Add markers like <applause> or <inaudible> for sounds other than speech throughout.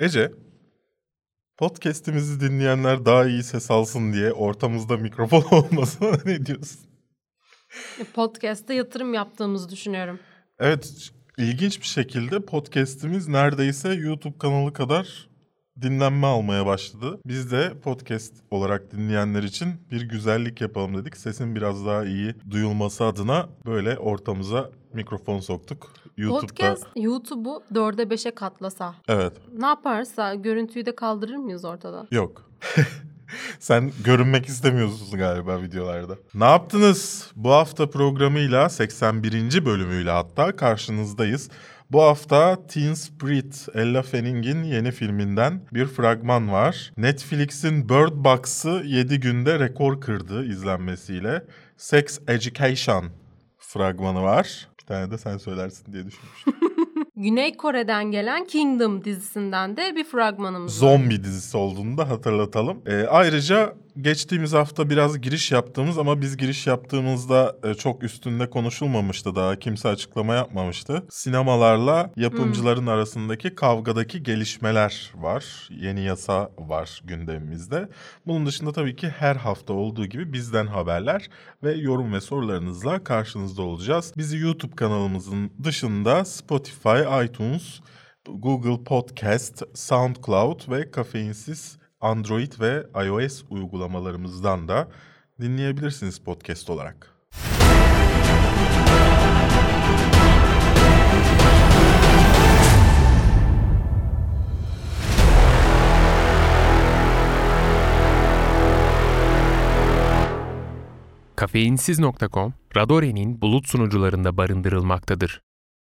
Ece, podcast'imizi dinleyenler daha iyi ses alsın diye ortamızda mikrofon <laughs> olmasına ne diyorsun? Podcast'te yatırım yaptığımızı düşünüyorum. Evet, ilginç bir şekilde podcast'imiz neredeyse YouTube kanalı kadar dinlenme almaya başladı. Biz de podcast olarak dinleyenler için bir güzellik yapalım dedik. Sesin biraz daha iyi duyulması adına böyle ortamıza mikrofon soktuk. YouTube'da Podcast YouTube'u dörde beşe katlasa. evet Ne yaparsa görüntüyü de kaldırır mıyız ortadan? yok. <laughs> Sen görünmek istemiyorsun galiba videolarda. Ne yaptınız? Bu hafta programıyla 81. bölümüyle hatta karşınızdayız. Bu hafta Teen Spirit, Ella Fanning'in yeni filminden bir fragman var. Netflix'in Bird Box'ı 7 günde rekor kırdı izlenmesiyle. Sex Education fragmanı var. Bir tane de sen söylersin diye düşünmüştüm. <laughs> Güney Kore'den gelen Kingdom dizisinden de bir fragmanımız var. Zombi dizisi olduğunu da hatırlatalım. Ee, ayrıca geçtiğimiz hafta biraz giriş yaptığımız ama biz giriş yaptığımızda e, çok üstünde konuşulmamıştı daha. Kimse açıklama yapmamıştı. Sinemalarla yapımcıların arasındaki kavgadaki gelişmeler var. Yeni yasa var gündemimizde. Bunun dışında tabii ki her hafta olduğu gibi bizden haberler ve yorum ve sorularınızla karşınızda olacağız. Bizi YouTube kanalımızın dışında Spotify, iTunes, Google Podcast, SoundCloud ve kafeinsiz Android ve iOS uygulamalarımızdan da dinleyebilirsiniz podcast olarak. Kafeinsiz.com, Radore'nin bulut sunucularında barındırılmaktadır.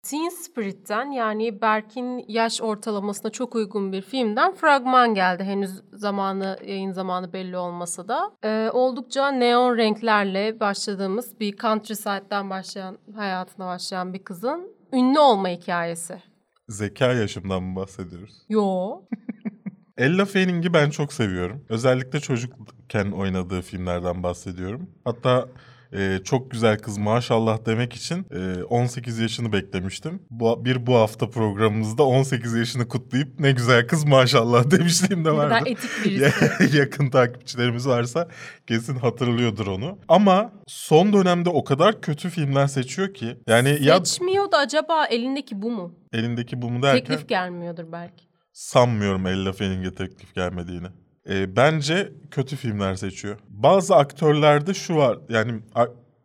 Teen Spirit'ten yani Berk'in yaş ortalamasına çok uygun bir filmden fragman geldi. Henüz zamanı, yayın zamanı belli olmasa da. Ee, oldukça neon renklerle başladığımız bir countryside'den başlayan, hayatına başlayan bir kızın ünlü olma hikayesi. Zeka yaşımdan mı bahsediyoruz? Yo. <laughs> Ella Fanning'i ben çok seviyorum. Özellikle çocukken oynadığı filmlerden bahsediyorum. Hatta e, çok güzel kız maşallah demek için e, 18 yaşını beklemiştim. Bu, bir bu hafta programımızda 18 yaşını kutlayıp ne güzel kız maşallah <laughs> demişliğim de Ne kadar vardı. etik <laughs> birisi. <laughs> Yakın takipçilerimiz varsa kesin hatırlıyordur onu. Ama son dönemde o kadar kötü filmler seçiyor ki. Yani ya Seçmiyor da acaba elindeki bu mu? elindeki bu mu derken Teklif gelmiyordur belki. sanmıyorum Ella Fanning'e teklif gelmediğini. Ee, bence kötü filmler seçiyor. Bazı aktörlerde şu var yani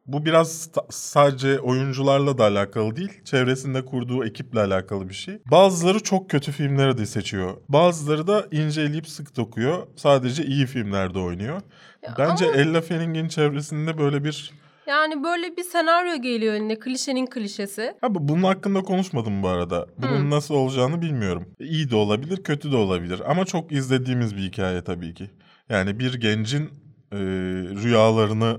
bu biraz sadece oyuncularla da alakalı değil, çevresinde kurduğu ekiple alakalı bir şey. Bazıları çok kötü filmleri de seçiyor. Bazıları da inceleyip sık dokuyor. Sadece iyi filmlerde oynuyor. Ya Bence ama- Ella Fanning'in çevresinde böyle bir... Yani böyle bir senaryo geliyor eline klişenin klişesi. Ha, bu- bunun hakkında konuşmadım bu arada. Bunun Hmm. nasıl olacağını bilmiyorum. İyi de olabilir, kötü de olabilir. Ama çok izlediğimiz bir hikaye tabii ki. Yani bir gencin e, rüyalarını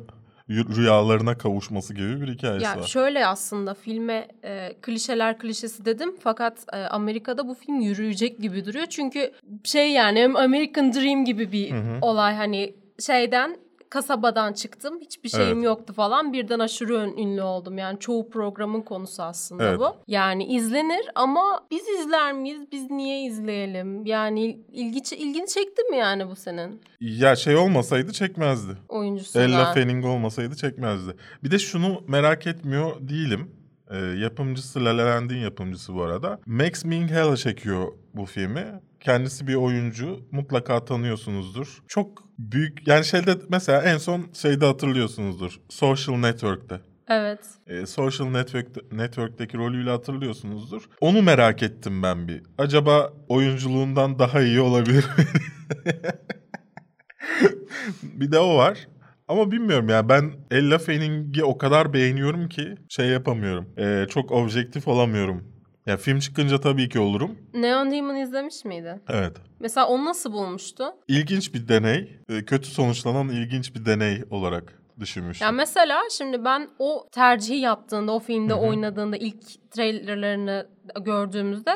rüyalarına kavuşması gibi bir hikayesi Ya var. şöyle aslında filme e, klişeler klişesi dedim fakat e, Amerika'da bu film yürüyecek gibi duruyor. Çünkü şey yani American Dream gibi bir Hı hı. olay hani şeyden kasabadan çıktım hiçbir şeyim Evet. yoktu falan birden aşırı ön- ünlü oldum. Yani çoğu programın konusu aslında Evet. bu. Yani izlenir ama biz izler miyiz? Biz niye izleyelim? Yani ilgi, ilgini çekti mi yani bu senin Ya şey olmasaydı çekmezdi. oyuncusundan? Ella Fanning olmasaydı çekmezdi. Bir de şunu merak etmiyor değilim. E, yapımcısı La La Land'in yapımcısı bu arada. Max Minghella çekiyor bu filmi. Kendisi bir oyuncu. Mutlaka tanıyorsunuzdur. Çok büyük yani şeyde mesela en son şeyde hatırlıyorsunuzdur. Social Network'te. Evet. E, Social Network Network'teki rolüyle hatırlıyorsunuzdur. Onu merak ettim ben bir. Acaba oyunculuğundan daha iyi olabilir mi? <laughs> bir de o var. Ama bilmiyorum ya ben Ella Fanning'i o kadar beğeniyorum ki şey yapamıyorum. E, çok objektif olamıyorum. Ya film çıkınca tabii ki olurum. Neon Demon izlemiş miydin? Evet. Mesela onu nasıl bulmuştu? İlginç bir deney. e, kötü sonuçlanan ilginç bir deney olarak düşünmüştüm. Ya mesela şimdi ben o tercihi yaptığında, o filmde Hı hı. oynadığında ilk trailerlarını gördüğümüzde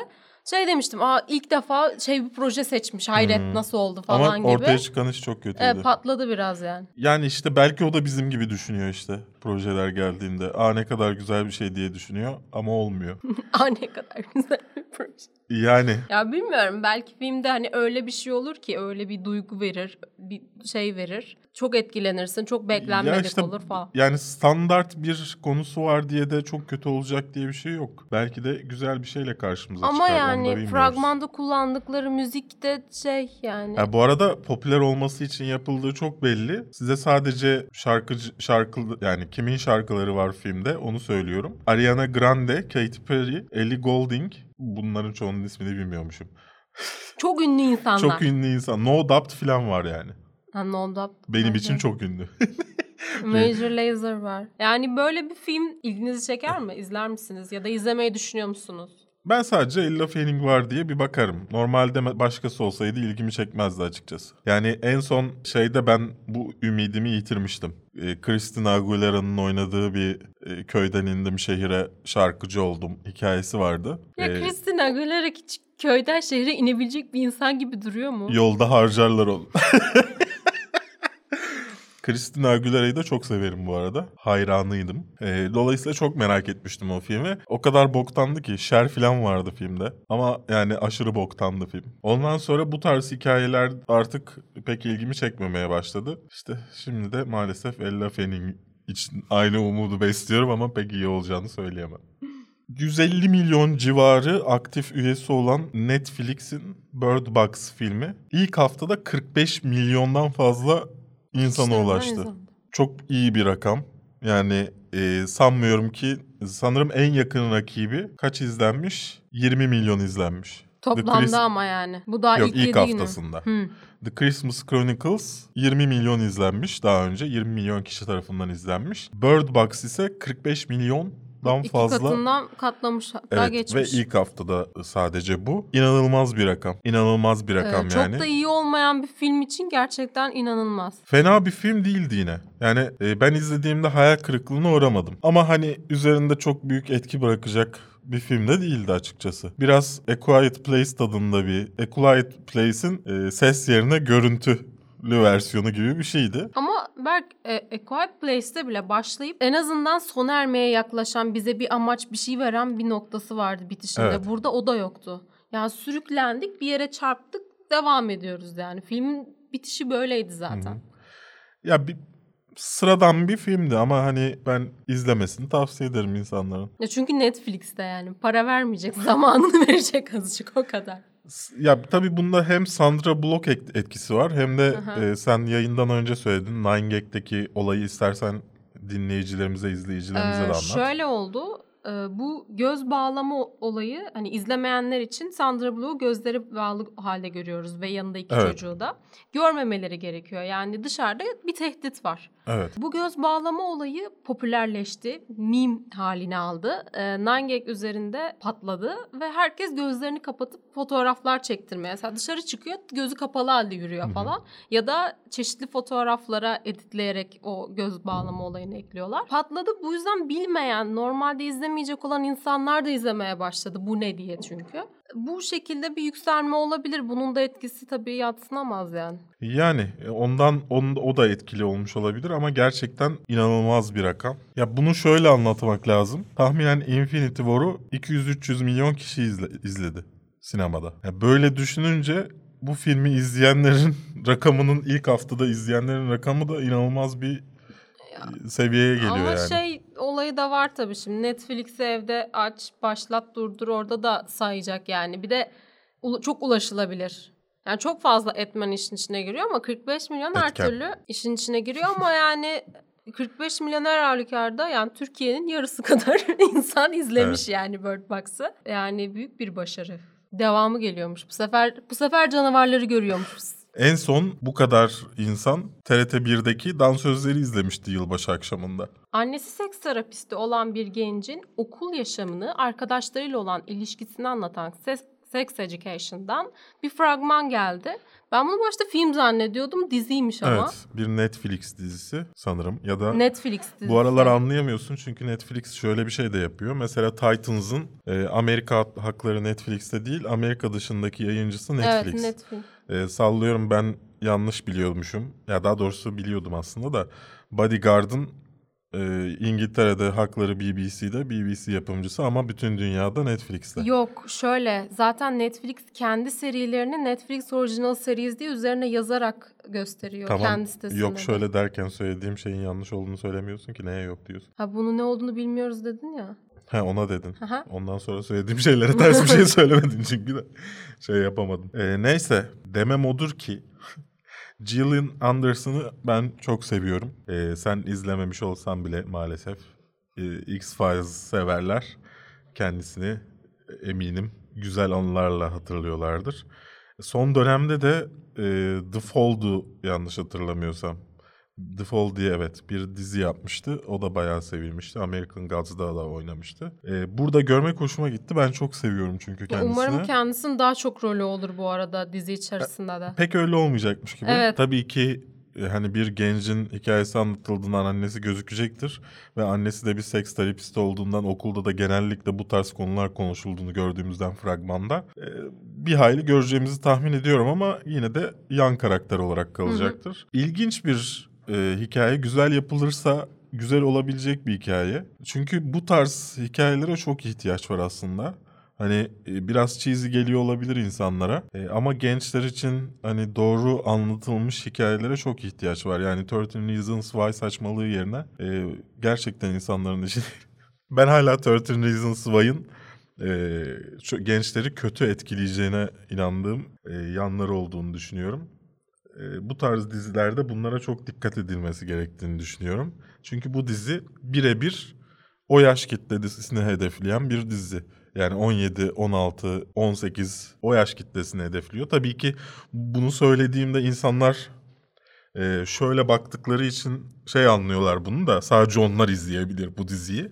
şey demiştim. Aa ilk defa şey bir proje seçmiş. Hayret Hmm. nasıl oldu falan Ama gibi. ortaya çıkan iş çok kötüydü. Evet, patladı biraz yani. Yani işte belki o da bizim gibi düşünüyor işte projeler geldiğinde. Aa ne kadar güzel bir şey diye düşünüyor ama olmuyor. <laughs> Aa ne kadar güzel bir proje. Yani Ya bilmiyorum belki filmde hani öyle bir şey olur ki öyle bir duygu verir, bir şey verir. Çok etkilenirsin, çok beklenmedik Ya işte olur falan. Yani standart bir konusu var diye de çok kötü olacak diye bir şey yok. Belki de güzel bir şeyle karşımıza Ama çıkar. da yani fragmanda kullandıkları müzik de şey yani. Ha, bu arada popüler olması için yapıldığı çok belli. Size sadece şarkıcı şarkı yani kimin şarkıları var filmde onu söylüyorum. Ariana Grande, Katy Perry, Ellie Goulding. Bunların çoğunun ismini bilmiyormuşum. Çok ünlü insanlar. Çok ünlü insan. No Doubt falan var yani. Ha, no doubt. Benim için çok ünlü. <laughs> Major Lazer var. Yani böyle bir film ilginizi çeker mi? İzler misiniz? Ya da izlemeyi düşünüyor musunuz? Ben sadece Ella Fanning var diye bir bakarım. Normalde başkası olsaydı ilgimi çekmezdi açıkçası. Yani en son şeyde ben bu ümidimi yitirmiştim. Ee, Christina Aguilera'nın oynadığı bir e, köyden indim şehire şarkıcı oldum hikayesi vardı. Ya Ee, Christina Aguilera hiç köyden şehre inebilecek bir insan gibi duruyor mu? Yolda harcarlar onu. <laughs> Christina Aguilera'yı da çok severim bu arada. Hayranıydım. Ee, dolayısıyla çok merak etmiştim o filmi. O kadar boktandı ki şer falan vardı filmde. Ama yani aşırı boktandı film. Ondan sonra bu tarz hikayeler artık pek ilgimi çekmemeye başladı. İşte şimdi de maalesef Ella Fanning için aynı umudu besliyorum ama pek iyi olacağını söyleyemem. <laughs> 150 milyon civarı aktif üyesi olan Netflix'in Bird Box filmi ilk haftada 45 milyondan fazla insana İşte ulaştı. Çok iyi bir rakam. Yani e, sanmıyorum ki sanırım en yakın rakibi kaç izlenmiş? 20 milyon izlenmiş. Toplamda Chris- ama yani. Bu daha Yok ilk, ilk yedi günü. haftasında. Hı. The Christmas Chronicles 20 milyon izlenmiş daha önce. 20 milyon kişi tarafından izlenmiş. Bird Box ise 45 milyondan İki fazla. katından katlamış hatta Evet geçmiş. ve ilk haftada sadece bu. İnanılmaz bir rakam. İnanılmaz bir Ee, rakam çok yani. da iyi olmayan bir film için gerçekten inanılmaz. Fena bir film değildi yine. Yani e, ben izlediğimde hayal kırıklığına uğramadım. Ama hani üzerinde çok büyük etki bırakacak bir film de değildi açıkçası. Biraz A Quiet Place tadında bir A Quiet Place'in e, ses yerine görüntülü versiyonu gibi bir şeydi. Ama Berk e, A Quiet Place'te bile başlayıp en azından sona ermeye yaklaşan bize bir amaç bir şey veren bir noktası vardı bitişinde. Evet. Burada o da yoktu. Yani sürüklendik bir yere çarptık devam ediyoruz yani. Filmin bitişi böyleydi zaten. Ya bir sıradan bir filmdi ama hani ben izlemesini tavsiye ederim insanların. Ya çünkü Netflix'te yani para vermeyecek <laughs> zamanını verecek azıcık o kadar. Ya tabii bunda hem Sandra Bullock et- etkisi var hem de Aha. e, sen yayından önce söyledin. Nine Gag'deki olayı istersen dinleyicilerimize, izleyicilerimize Ee, de anlat. şöyle oldu. Ee, bu göz bağlama olayı hani izlemeyenler için Sandra Bullock'u gözleri bağlı halde görüyoruz ve yanında iki Evet. çocuğu da. Görmemeleri gerekiyor. Yani dışarıda bir tehdit var. Evet. Bu göz bağlama olayı popülerleşti. Meme halini aldı. Ee, Nine Gag üzerinde patladı ve herkes gözlerini kapatıp fotoğraflar çektirmeye. Mesela dışarı çıkıyor gözü kapalı halde yürüyor falan. Ya da çeşitli fotoğraflara editleyerek o göz bağlama olayını ekliyorlar. Patladı bu yüzden bilmeyen, normalde izlemeyecek olan insanlar da izlemeye başladı. Bu ne diye çünkü. Bu şekilde bir yükselme olabilir. Bunun da etkisi tabii yatsınamaz yani. Yani e, ondan on, o da etkili olmuş olabilir ama gerçekten inanılmaz bir rakam. Ya bunu şöyle anlatmak lazım. Tahminen Infinity War'u 200-300 milyon kişi izle- izledi sinemada. Ya böyle düşününce bu filmi izleyenlerin <laughs> rakamının ilk haftada izleyenlerin rakamı da inanılmaz bir seviyeye geliyor Ama yani. şey olayı da var tabii şimdi Netflix'i evde aç, başlat, durdur orada da sayacak yani. Bir de çok ulaşılabilir. Yani çok fazla etmen işin içine giriyor ama 45 milyon her Etken. türlü işin içine giriyor ama yani 45 milyon her halükarda yani Türkiye'nin yarısı <laughs> kadar insan izlemiş yani Bird Box'ı. Yani büyük bir başarı. Devamı geliyormuş. Bu sefer bu sefer canavarları görüyormuşuz. En son bu kadar insan TRT 1'deki dansözleri izlemişti yılbaşı akşamında. Annesi seks terapisti olan bir gencin okul yaşamını arkadaşlarıyla olan ilişkisini anlatan Sex, Sex Education'dan bir fragman geldi. Ben bunu başta film zannediyordum, diziymiş ama. Evet, bir Netflix dizisi sanırım ya da Netflix dizisi. Bu aralar anlayamıyorsun çünkü Netflix şöyle bir şey de yapıyor. Mesela Titans'ın e, Amerika hakları Netflix'te değil, Amerika dışındaki yayıncısı Netflix. Evet, Netflix. E, sallıyorum ben yanlış biliyormuşum. Ya daha doğrusu biliyordum aslında da. Bodyguard'ın Ee, İngiltere'de hakları BBC'de, BBC yapımcısı ama bütün dünyada Netflix'te. Yok şöyle zaten Netflix kendi serilerini Netflix Original Series diye üzerine yazarak gösteriyor Tamam. kendi sitesinde. Yok şöyle derken söylediğim şeyin yanlış olduğunu söylemiyorsun ki neye yok diyorsun. Ha bunu ne olduğunu bilmiyoruz dedin ya. He ona dedin. Aha. Ondan sonra söylediğim şeylere ters bir şey <laughs> söylemedin çünkü de şey yapamadım. Ee, neyse demem odur ki <laughs> Gillian Anderson'ı ben çok seviyorum. Ee, sen izlememiş olsan bile maalesef e, X-Files severler. Kendisini e, eminim güzel anılarla hatırlıyorlardır. Son dönemde de e, The Fall'du yanlış hatırlamıyorsam. The Fall diye evet bir dizi yapmıştı. O da bayağı sevilmişti. American Gods'da da oynamıştı. Ee, burada görmek hoşuma gitti. Ben çok seviyorum çünkü kendisini. Umarım kendisinin daha çok rolü olur bu arada dizi içerisinde de. Pek öyle olmayacakmış gibi. Evet. Tabii ki e, hani bir gencin hikayesi anlatıldığından annesi gözükecektir. Ve annesi de bir seks terapisti olduğundan okulda da genellikle bu tarz konular konuşulduğunu gördüğümüzden fragmanda. e, bir hayli göreceğimizi tahmin ediyorum ama yine de yan karakter olarak kalacaktır. İlginç bir e, hikaye. Güzel yapılırsa güzel olabilecek bir hikaye. Çünkü bu tarz hikayelere çok ihtiyaç var aslında. Hani e, biraz cheesy geliyor olabilir insanlara E, ama gençler için hani doğru anlatılmış hikayelere çok ihtiyaç var. Yani 13 Reasons Why saçmalığı yerine e, gerçekten insanların için <laughs> ben hala 13 Reasons Why'ın e, gençleri kötü etkileyeceğine inandığım e, yanları olduğunu düşünüyorum. E, bu tarz dizilerde bunlara çok dikkat edilmesi gerektiğini düşünüyorum. Çünkü bu dizi birebir o yaş kitlesini hedefleyen bir dizi. Yani 17, 16, 18 o yaş kitlesini hedefliyor. Tabii ki bunu söylediğimde insanlar e, şöyle baktıkları için şey anlıyorlar bunu da sadece onlar izleyebilir bu diziyi.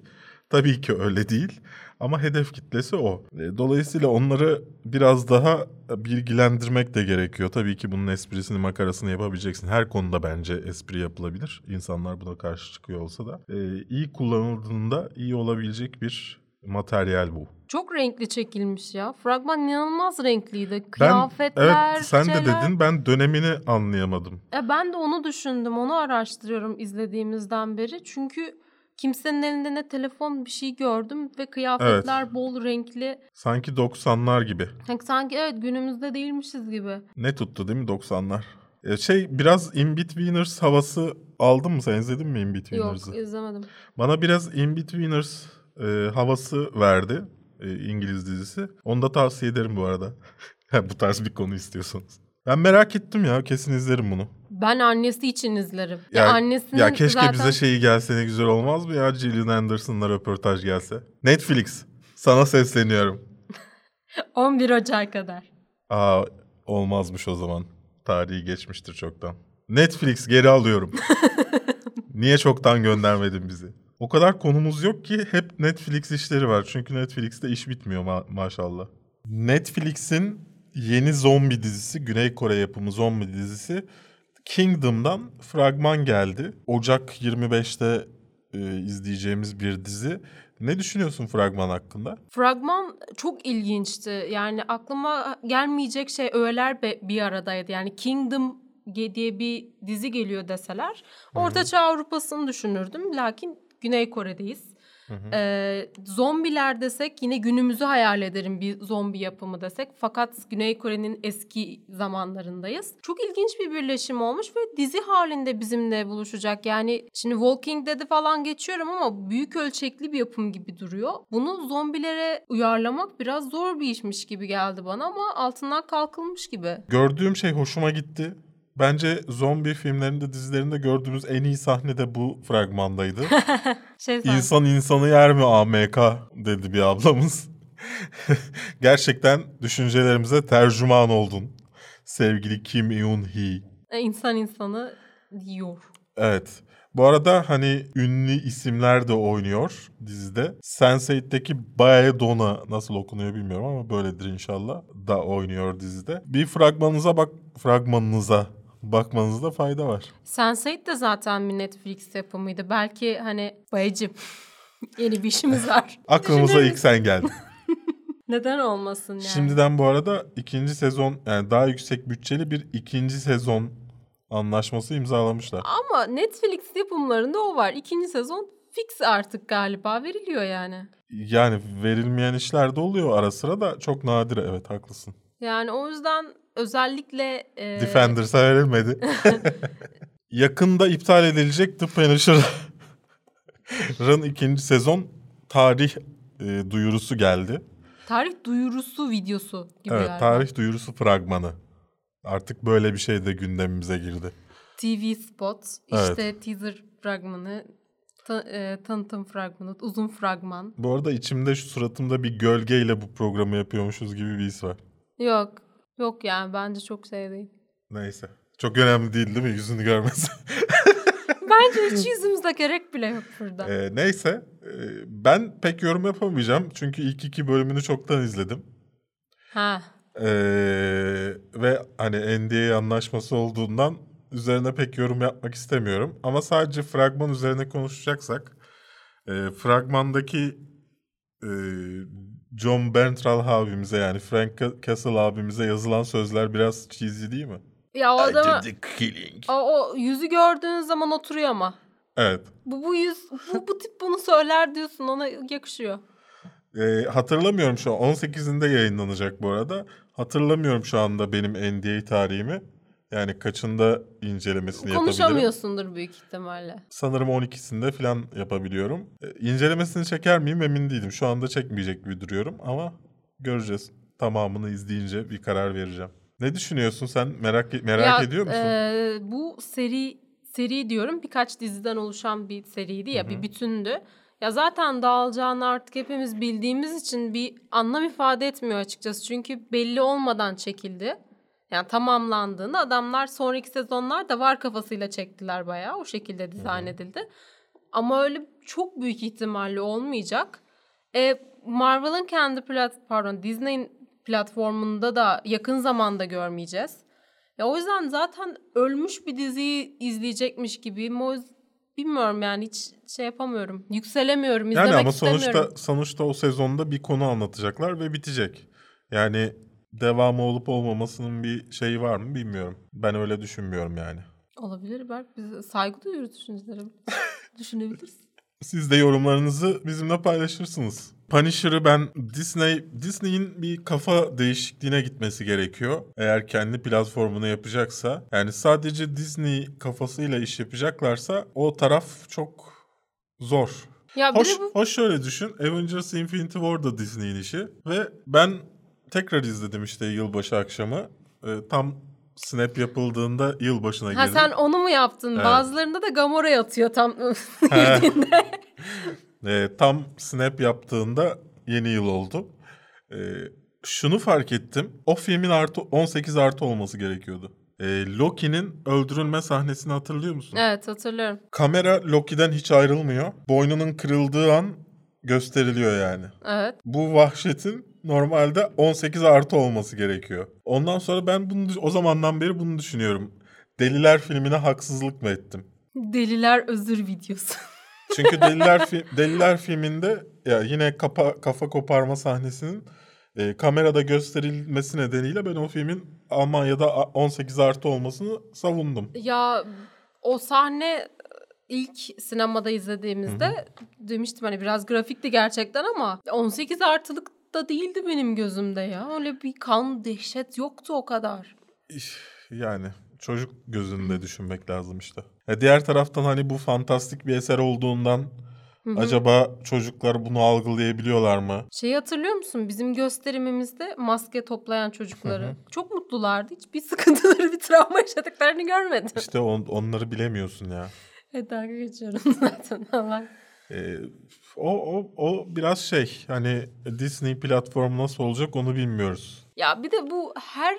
Tabii ki öyle değil ama hedef kitlesi o. E, Dolayısıyla onları biraz daha bilgilendirmek de gerekiyor. Tabii ki bunun esprisini makarasını yapabileceksin. Her konuda bence espri yapılabilir. İnsanlar buna karşı çıkıyor olsa da. E, iyi kullanıldığında iyi olabilecek bir materyal bu. Çok renkli çekilmiş ya. Fragman inanılmaz renkliydi. Ben Kıyafetler, evet sen de şeyler. dedin ben dönemini anlayamadım. E, ben de onu düşündüm. Onu araştırıyorum izlediğimizden beri. Çünkü kimsenin elinde ne telefon bir şey gördüm ve kıyafetler bol renkli. Sanki 90'lar gibi. Sanki, sanki evet günümüzde değilmişiz gibi. Ne tuttu değil mi 90'lar? E, şey biraz In-Betweeners havası aldın mı sen izledin mi Yok In-Betweeners'ı? izlemedim. Bana biraz In-Betweeners e, havası verdi e, İngiliz dizisi. Onu da tavsiye ederim bu arada. <laughs> bu tarz bir konu istiyorsanız. Ben merak ettim ya kesin izlerim bunu. Ben annesi için izlerim. Ya, Ya, annesinin ya keşke zaten... bize şeyi gelse ne güzel olmaz mı ya Gillian Anderson'la röportaj gelse. Netflix sana sesleniyorum. <laughs> 11 Ocak kadar. Aa olmazmış o zaman. Tarihi geçmiştir çoktan. Netflix geri alıyorum. <laughs> Niye çoktan göndermedin bizi? O kadar konumuz yok ki hep Netflix işleri var. Çünkü Netflix'te iş bitmiyor ma- maşallah. Netflix'in yeni zombi dizisi, Güney Kore yapımı zombi dizisi Kingdom'dan fragman geldi. Ocak 25'te e, izleyeceğimiz bir dizi. Ne düşünüyorsun fragman hakkında? Fragman çok ilginçti. Yani aklıma gelmeyecek şey öğeler bir aradaydı. Yani Kingdom diye bir dizi geliyor deseler Orta Çağ Avrupa'sını düşünürdüm. Lakin Güney Kore'deyiz. Ee, zombiler desek yine günümüzü hayal ederim bir zombi yapımı desek. Fakat Güney Kore'nin eski zamanlarındayız. Çok ilginç bir birleşim olmuş ve dizi halinde bizimle buluşacak. Yani şimdi Walking Dead'i falan geçiyorum ama büyük ölçekli bir yapım gibi duruyor. Bunu zombilere uyarlamak biraz zor bir işmiş gibi geldi bana ama altından kalkılmış gibi. Gördüğüm şey hoşuma gitti. Bence zombi filmlerinde, dizilerinde gördüğümüz en iyi sahne de bu fragmandaydı. <laughs> Şey İnsan insanı yer mi AMK dedi bir ablamız. <laughs> Gerçekten düşüncelerimize tercüman oldun. Sevgili Kim Eun-hee. E, insan insanı yiyor. Evet. Bu arada hani ünlü isimler de oynuyor dizide. Sense8'deki Baedona nasıl okunuyor bilmiyorum ama böyledir inşallah da oynuyor dizide. Bir fragmanınıza bak fragmanınıza bakmanızda fayda var. Sense8 de zaten bir Netflix yapımıydı. Belki hani bayıcım <laughs> yeni bir işimiz var. <laughs> Aklımıza ilk sen geldin. <laughs> Neden olmasın yani? Şimdiden bu arada ikinci sezon yani daha yüksek bütçeli bir ikinci sezon anlaşması imzalamışlar. Ama Netflix yapımlarında o var. İkinci sezon fix artık galiba veriliyor yani. Yani verilmeyen işler de oluyor ara sıra da çok nadir evet haklısın. Yani o yüzden özellikle... E, Defenders'a verilmedi. <laughs> Yakında iptal edilecek The Punisher'ın ikinci sezon tarih e, duyurusu geldi. Tarih duyurusu videosu gibi evet galiba. tarih duyurusu fragmanı. Artık böyle bir şey de gündemimize girdi. TV spot, Evet. işte teaser fragmanı, ta- e, tanıtım fragmanı, uzun fragman. Bu arada içimde şu suratımda bir gölgeyle bu programı yapıyormuşuz gibi bir his var. Yok, yok yani bence çok şey değil. Neyse. Çok önemli değil değil mi yüzünü görmesi? <laughs> Bence hiç <laughs> yüzümüzde gerek bile yok burada. Ee, neyse. Ee, ben pek yorum yapamayacağım. Çünkü ilk iki bölümünü çoktan izledim. Ha, Ee, ve hani NDA anlaşması olduğundan üzerine pek yorum yapmak istemiyorum. Ama sadece fragman üzerine konuşacaksak e, fragmandaki e, John Bernthal abimize yani Frank Castle abimize yazılan sözler biraz cheesy değil mi? ya o adama, I did the killing. o, o yüzü gördüğün zaman oturuyor ama. Evet. Bu, bu yüz, bu, bu tip bunu söyler diyorsun ona yakışıyor. Ee, hatırlamıyorum şu an. 18'inde yayınlanacak bu arada. Hatırlamıyorum şu anda benim NDA tarihimi. Yani kaçında incelemesini yapabilirim. Konuşamıyorsundur büyük ihtimalle. Sanırım 12'sinde falan yapabiliyorum. Ee, incelemesini çeker miyim emin değilim. Şu anda çekmeyecek gibi duruyorum ama göreceğiz. Tamamını izleyince bir karar vereceğim. Ne düşünüyorsun sen? Merak merak Ya, ediyor musun? e, bu seri seri diyorum birkaç diziden oluşan bir seriydi ya bir bütündü. Ya zaten dağılacağını artık hepimiz bildiğimiz için bir anlam ifade etmiyor açıkçası. Çünkü belli olmadan çekildi. Yani tamamlandığında adamlar sonraki sezonlar da var kafasıyla çektiler bayağı. O şekilde dizayn edildi. Ama öyle çok büyük ihtimalle olmayacak. E, Marvel'ın kendi plat pardon Disney'in platformunda da yakın zamanda görmeyeceğiz. Ya o yüzden zaten ölmüş bir diziyi izleyecekmiş gibiyim. O bilmiyorum yani hiç şey yapamıyorum. Yükselemiyorum, izlemek yani ama istemiyorum. sonuçta sonuçta o sezonda bir konu anlatacaklar ve bitecek. Yani devamı olup olmamasının bir şeyi var mı bilmiyorum. Ben öyle düşünmüyorum yani. Olabilir Berk. Biz saygı duyuyoruz düşüncelere. <laughs> Düşünebiliriz. Siz de yorumlarınızı bizimle paylaşırsınız. Punisher'ı ben Disney Disney'in bir kafa değişikliğine gitmesi gerekiyor. Eğer kendi platformunu yapacaksa. Yani sadece Disney kafasıyla iş yapacaklarsa o taraf çok zor. Ya Hoş, bu hoş şöyle düşün. Avengers Infinity War da Disney'in işi. Ve ben tekrar izledim işte yılbaşı akşamı. Ee, tam Snap yapıldığında yılbaşına Ha girdim. sen onu mu yaptın? Evet. Bazılarında da Gamora yatıyor tam <laughs> <laughs> girdiğinde. Ee, tam snap yaptığında yeni yıl oldu. Ee, şunu fark ettim. O filmin artı 18 artı olması gerekiyordu. Ee, Loki'nin öldürülme sahnesini hatırlıyor musun? evet hatırlıyorum. Kamera Loki'den hiç ayrılmıyor. Boynunun kırıldığı an gösteriliyor yani. Evet. Bu vahşetin normalde 18 artı olması gerekiyor. Ondan sonra ben bunu o zamandan beri bunu düşünüyorum. Deliler filmine haksızlık mı ettim? Deliler özür videosu. <laughs> Çünkü Deliler fi- Deliler filminde ya yine kafa kafa koparma sahnesinin e, kamerada gösterilmesi nedeniyle ben o filmin Almanya'da a- 18 artı olmasını savundum. Ya o sahne ilk sinemada izlediğimizde demiştim hani biraz grafikti gerçekten ama 18 artılık da değildi benim gözümde ya. Öyle bir kan dehşet yoktu o kadar. Yani çocuk gözünde düşünmek lazım işte. E, diğer taraftan hani bu fantastik bir eser olduğundan acaba çocuklar bunu algılayabiliyorlar mı? Şeyi hatırlıyor musun? Bizim gösterimimizde maske toplayan çocukları. Çok mutlulardı. Hiçbir sıkıntıları, <laughs> bir travma yaşadıklarını görmedim. İşte on- onları bilemiyorsun ya. Evet dalga geçiyorum <laughs> zaten. Allah. Ee, o, o, o biraz şey hani Disney platformu nasıl olacak onu bilmiyoruz. Ya bir de bu her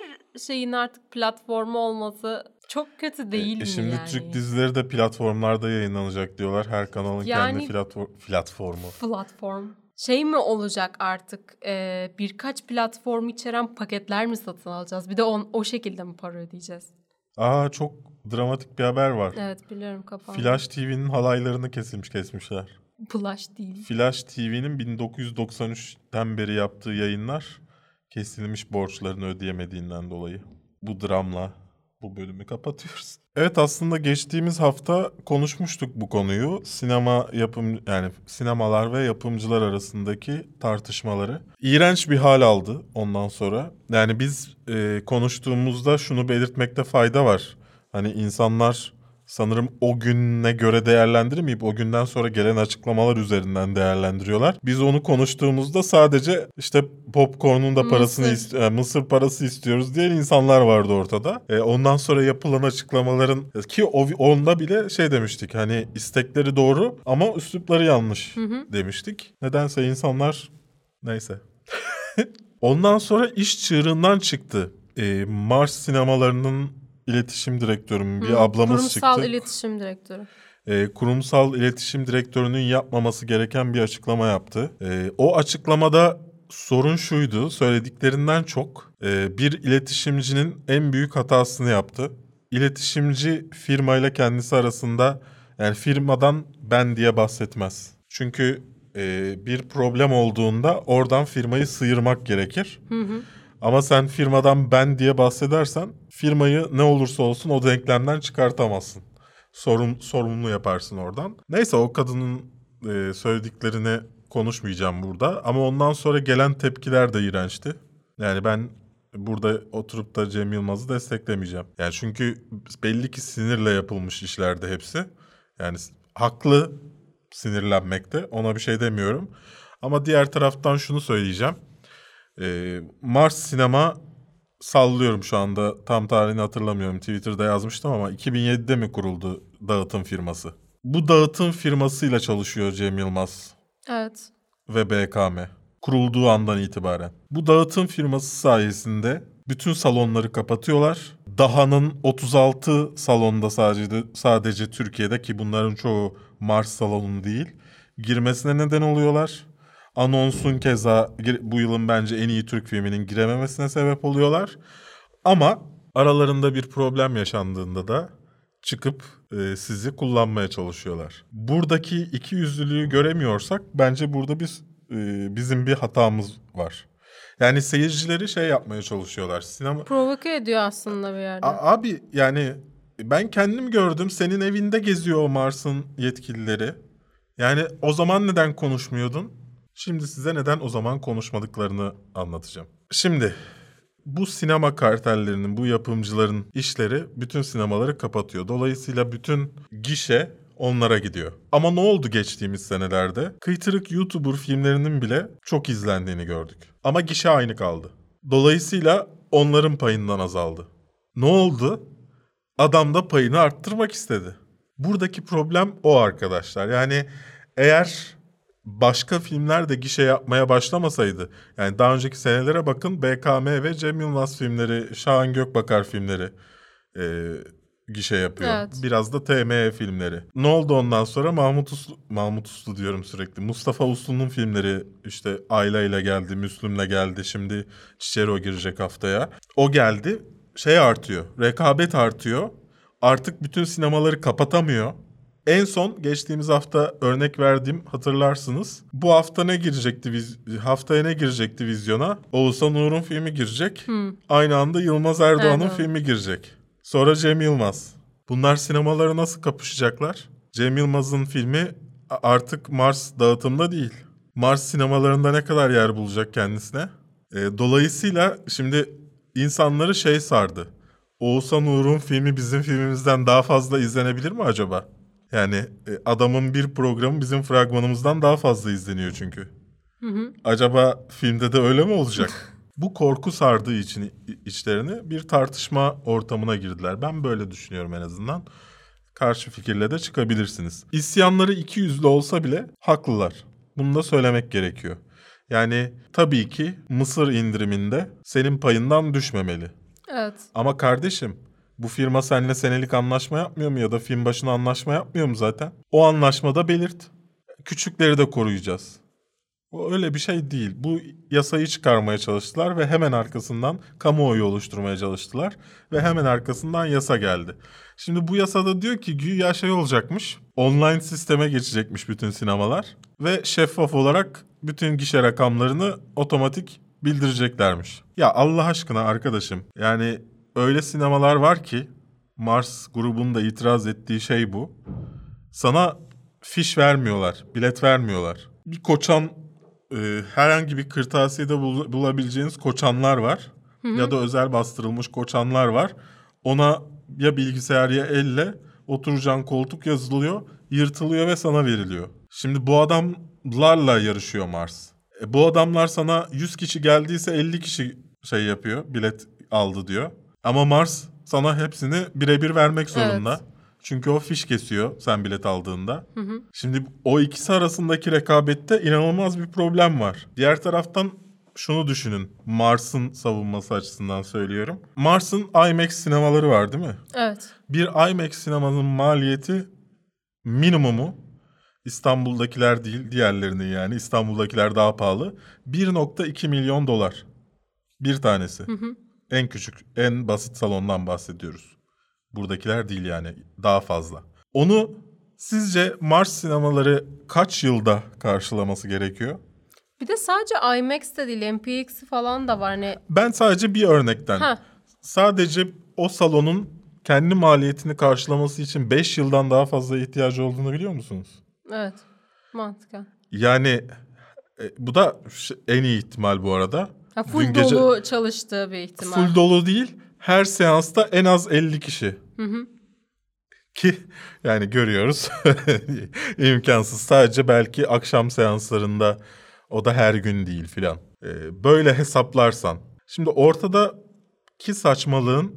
şeyin artık platformu olması çok kötü değil E, mi şimdi yani? Türk dizileri de platformlarda yayınlanacak diyorlar. Her kanalın Yani- kendi platform, platformu. Platform. Şey mi olacak artık e, birkaç platform içeren paketler mi satın alacağız? Bir de on, o şekilde mi para ödeyeceğiz? Aa çok dramatik bir haber var. Evet biliyorum kapandı. Flash TV'nin halaylarını kesilmiş kesmişler. Flash değil. Flash TV'nin 1993'ten beri yaptığı yayınlar kesilmiş borçlarını ödeyemediğinden dolayı. Bu dramla bu bölümü kapatıyoruz. Evet aslında geçtiğimiz hafta konuşmuştuk bu konuyu. Sinema yapım yani sinemalar ve yapımcılar arasındaki tartışmaları. İğrenç bir hal aldı ondan sonra. Yani biz e, konuştuğumuzda şunu belirtmekte fayda var. Hani insanlar sanırım o güne göre değerlendirmeyip o günden sonra gelen açıklamalar üzerinden değerlendiriyorlar. Biz onu konuştuğumuzda sadece işte popcorn'un da parasını Mısır. ist- e, mısır parası istiyoruz diyen insanlar vardı ortada. E, ondan sonra yapılan açıklamaların ki o, onda bile şey demiştik hani istekleri doğru ama üslupları yanlış demiştik. Nedense insanlar neyse. <laughs> Ondan sonra iş çığırından çıktı. E, Mars sinemalarının iletişim direktörü bir Hı, ablamız Kurumsal çıktı. iletişim direktörü. E, kurumsal iletişim direktörünün yapmaması gereken bir açıklama yaptı. E, o açıklamada sorun şuydu, söylediklerinden çok e, bir iletişimcinin en büyük hatasını yaptı. İletişimci firmayla kendisi arasında yani firmadan ben diye bahsetmez. Çünkü e, bir problem olduğunda oradan firmayı sıyırmak gerekir. Ama sen firmadan ben diye bahsedersen firmayı ne olursa olsun o denklemden çıkartamazsın. Sorun, sorumlu yaparsın oradan. Neyse o kadının e, söylediklerini konuşmayacağım burada. Ama ondan sonra gelen tepkiler de iğrençti. Yani ben burada oturup da Cem Yılmaz'ı desteklemeyeceğim. Yani çünkü belli ki sinirle yapılmış işlerde hepsi. Yani haklı sinirlenmekte ona bir şey demiyorum. Ama diğer taraftan şunu söyleyeceğim. Ee, Mars Sinema sallıyorum şu anda tam tarihini hatırlamıyorum. Twitter'da yazmıştım ama 2007'de mi kuruldu dağıtım firması? Bu dağıtım firmasıyla çalışıyor Cem Yılmaz Evet. ve BKM. Kurulduğu andan itibaren. Bu dağıtım firması sayesinde bütün salonları kapatıyorlar. Daha'nın 36 salonda sadece sadece Türkiye'de ki bunların çoğu Mars salonu değil. Girmesine neden oluyorlar. Anonsun keza bu yılın bence en iyi Türk filminin girememesine sebep oluyorlar. Ama aralarında bir problem yaşandığında da çıkıp e, sizi kullanmaya çalışıyorlar. Buradaki iki yüzlülüğü göremiyorsak bence burada biz e, bizim bir hatamız var. Yani seyircileri şey yapmaya çalışıyorlar. Sinema Provoke ediyor aslında bir yerde. A- abi yani ben kendim gördüm. Senin evinde geziyor o Mars'ın yetkilileri. Yani o zaman neden konuşmuyordun? Şimdi size neden o zaman konuşmadıklarını anlatacağım. Şimdi bu sinema kartellerinin, bu yapımcıların işleri bütün sinemaları kapatıyor. Dolayısıyla bütün gişe onlara gidiyor. Ama ne oldu geçtiğimiz senelerde? Kıytırık YouTuber filmlerinin bile çok izlendiğini gördük. Ama gişe aynı kaldı. Dolayısıyla onların payından azaldı. Ne oldu? Adam da payını arttırmak istedi. Buradaki problem o arkadaşlar. Yani eğer başka filmler de gişe yapmaya başlamasaydı, yani daha önceki senelere bakın BKM ve Cem Yılmaz filmleri, Şahan Gökbakar filmleri e, gişe yapıyor. Evet. Biraz da TME filmleri. Ne oldu ondan sonra? Mahmut Uslu, Mahmut Uslu diyorum sürekli. Mustafa Uslu'nun filmleri işte Ayla ile geldi, Müslüm'le geldi. Şimdi Çiçero girecek haftaya. O geldi. Şey artıyor. Rekabet artıyor. Artık bütün sinemaları kapatamıyor. En son geçtiğimiz hafta örnek verdiğim hatırlarsınız. Bu hafta ne girecekti haftaya ne girecekti vizyona? Oğuzhan Uğur'un filmi girecek. Aynı anda Yılmaz Erdoğan'ın Erdoğan. filmi girecek. Sonra Cem Yılmaz. Bunlar sinemaları nasıl kapışacaklar? Cem Yılmaz'ın filmi artık Mars dağıtımda değil. Mars sinemalarında ne kadar yer bulacak kendisine? E, dolayısıyla şimdi insanları şey sardı. Oğuzhan Uğur'un filmi bizim filmimizden daha fazla izlenebilir mi acaba? Yani e, adamın bir programı bizim fragmanımızdan daha fazla izleniyor çünkü. Acaba filmde de öyle mi olacak? Bu korku sardığı için içlerini bir tartışma ortamına girdiler. Ben böyle düşünüyorum en azından. Karşı fikirle de çıkabilirsiniz. İsyanları iki yüzlü olsa bile haklılar. Bunu da söylemek gerekiyor. Yani tabii ki Mısır indiriminde senin payından düşmemeli. Evet. Ama kardeşim bu firma seninle senelik anlaşma yapmıyor mu ya da film başına anlaşma yapmıyor mu zaten? O anlaşmada belirt. Küçükleri de koruyacağız. O öyle bir şey değil. Bu yasayı çıkarmaya çalıştılar ve hemen arkasından kamuoyu oluşturmaya çalıştılar. Ve hemen arkasından yasa geldi. Şimdi bu yasada diyor ki güya şey olacakmış. Online sisteme geçecekmiş bütün sinemalar. Ve şeffaf olarak bütün gişe rakamlarını otomatik bildireceklermiş. Ya Allah aşkına arkadaşım yani öyle sinemalar var ki Mars grubunun da itiraz ettiği şey bu. Sana fiş vermiyorlar, bilet vermiyorlar. Bir koçan e, herhangi bir kırtasiyede bul- bulabileceğiniz koçanlar var. Ya da özel bastırılmış koçanlar var. Ona ya bilgisayar ya elle oturacağın koltuk yazılıyor, yırtılıyor ve sana veriliyor. Şimdi bu adamlarla yarışıyor Mars. E, bu adamlar sana 100 kişi geldiyse 50 kişi şey yapıyor, bilet aldı diyor. Ama Mars sana hepsini birebir vermek zorunda. Evet. Çünkü o fiş kesiyor sen bilet aldığında. Şimdi o ikisi arasındaki rekabette inanılmaz bir problem var. Diğer taraftan şunu düşünün. Mars'ın savunması açısından söylüyorum. Mars'ın IMAX sinemaları var değil mi? Evet. Bir IMAX sinemanın maliyeti minimumu İstanbul'dakiler değil diğerlerinin yani İstanbul'dakiler daha pahalı. 1.2 milyon dolar. Bir tanesi. En küçük, en basit salondan bahsediyoruz. Buradakiler değil yani daha fazla. Onu sizce Mars sinemaları kaç yılda karşılaması gerekiyor? Bir de sadece IMAX de değil MPX falan da var. Hani Ben sadece bir örnekten. Ha. Sadece o salonun kendi maliyetini karşılaması için 5 yıldan daha fazla ihtiyacı olduğunu biliyor musunuz? evet mantıken. Yani e, bu da en iyi ihtimal bu arada. Ha, full Dün gece- dolu çalıştığı bir ihtimal. Full dolu değil. Her seansta en az 50 kişi. Ki yani görüyoruz <laughs> imkansız. Sadece belki akşam seanslarında o da her gün değil filan. Ee, böyle hesaplarsan. Şimdi ortadaki saçmalığın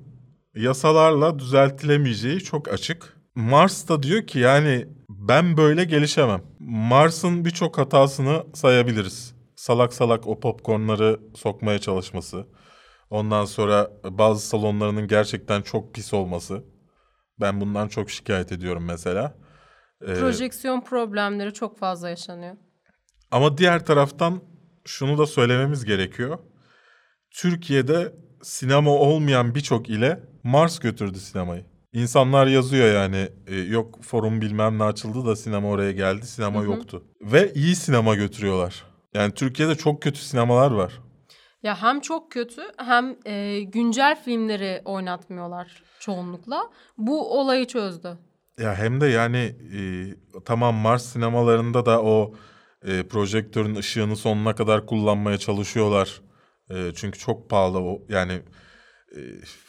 yasalarla düzeltilemeyeceği çok açık. Mars da diyor ki yani ben böyle gelişemem. Mars'ın birçok hatasını sayabiliriz. Salak salak o popcornları sokmaya çalışması. Ondan sonra bazı salonlarının gerçekten çok pis olması. Ben bundan çok şikayet ediyorum mesela. Ee, Projeksiyon problemleri çok fazla yaşanıyor. ama diğer taraftan şunu da söylememiz gerekiyor. Türkiye'de sinema olmayan birçok ile Mars götürdü sinemayı. İnsanlar yazıyor yani e, yok forum bilmem ne açıldı da sinema oraya geldi sinema yoktu. Ve iyi sinema götürüyorlar. Yani Türkiye'de çok kötü sinemalar var. Ya hem çok kötü hem e, güncel filmleri oynatmıyorlar çoğunlukla. Bu olayı çözdü. Ya hem de yani e, tamam Mars sinemalarında da o e, projektörün ışığını sonuna kadar kullanmaya çalışıyorlar. E, çünkü çok pahalı o yani e,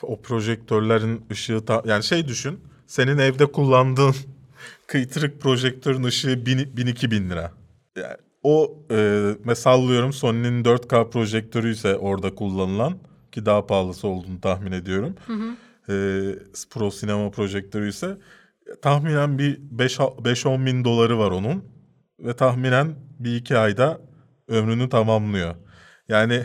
o projektörlerin ışığı ta- yani şey düşün. Senin evde kullandığın <laughs> kıytırık projektörün ışığı 1000 bin lira. Yani o e, mesela sallıyorum Sony'nin 4K projektörü ise orada kullanılan ki daha pahalısı olduğunu tahmin ediyorum. E, Pro sinema projektörü ise tahminen bir 5-10 bin doları var onun. Ve tahminen bir iki ayda ömrünü tamamlıyor. Yani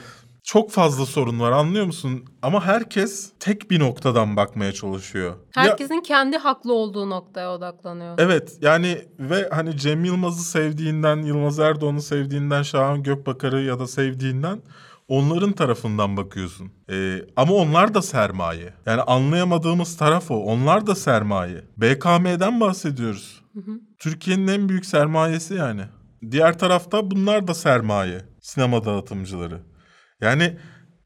çok fazla sorun var anlıyor musun? Ama herkes tek bir noktadan bakmaya çalışıyor. Ya- Herkesin kendi haklı olduğu noktaya odaklanıyor. Evet yani ve hani Cem Yılmaz'ı sevdiğinden, Yılmaz Erdoğan'ı sevdiğinden, Şahan Gökbakar'ı ya da sevdiğinden onların tarafından bakıyorsun. Ee, ama onlar da sermaye. Yani anlayamadığımız taraf o. Onlar da sermaye. BKM'den bahsediyoruz. Türkiye'nin en büyük sermayesi yani. Diğer tarafta bunlar da sermaye. Sinema dağıtımcıları. Yani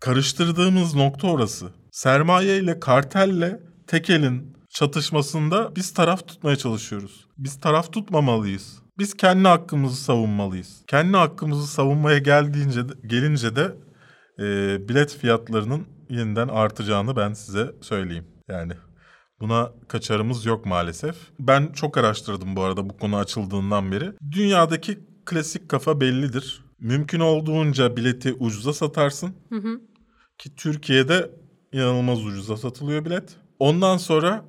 karıştırdığımız nokta orası. Sermaye ile kartelle tekelin çatışmasında biz taraf tutmaya çalışıyoruz. Biz taraf tutmamalıyız. Biz kendi hakkımızı savunmalıyız. Kendi hakkımızı savunmaya geldiğince de, gelince de e, bilet fiyatlarının yeniden artacağını ben size söyleyeyim. Yani buna kaçarımız yok maalesef. Ben çok araştırdım bu arada bu konu açıldığından beri. Dünyadaki klasik kafa bellidir. Mümkün olduğunca bileti ucuza satarsın. Ki Türkiye'de inanılmaz ucuza satılıyor bilet. Ondan sonra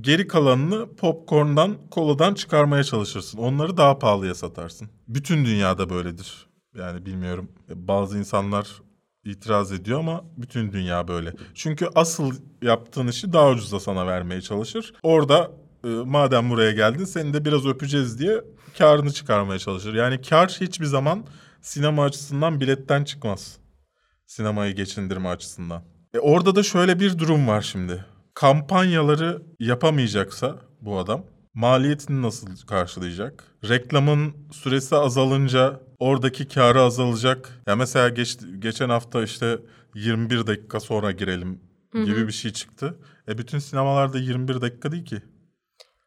geri kalanını popcorn'dan, koladan çıkarmaya çalışırsın. Onları daha pahalıya satarsın. Bütün dünyada böyledir. Yani bilmiyorum bazı insanlar itiraz ediyor ama bütün dünya böyle. Çünkü asıl yaptığın işi daha ucuza sana vermeye çalışır. Orada e, madem buraya geldin seni de biraz öpeceğiz diye karını çıkarmaya çalışır. Yani kar hiçbir zaman sinema açısından biletten çıkmaz sinemayı geçindirme açısından. E orada da şöyle bir durum var şimdi. Kampanyaları yapamayacaksa bu adam maliyetini nasıl karşılayacak? Reklamın süresi azalınca oradaki karı azalacak. Ya mesela geç, geçen hafta işte 21 dakika sonra girelim gibi bir şey çıktı. E bütün sinemalarda 21 dakika değil ki.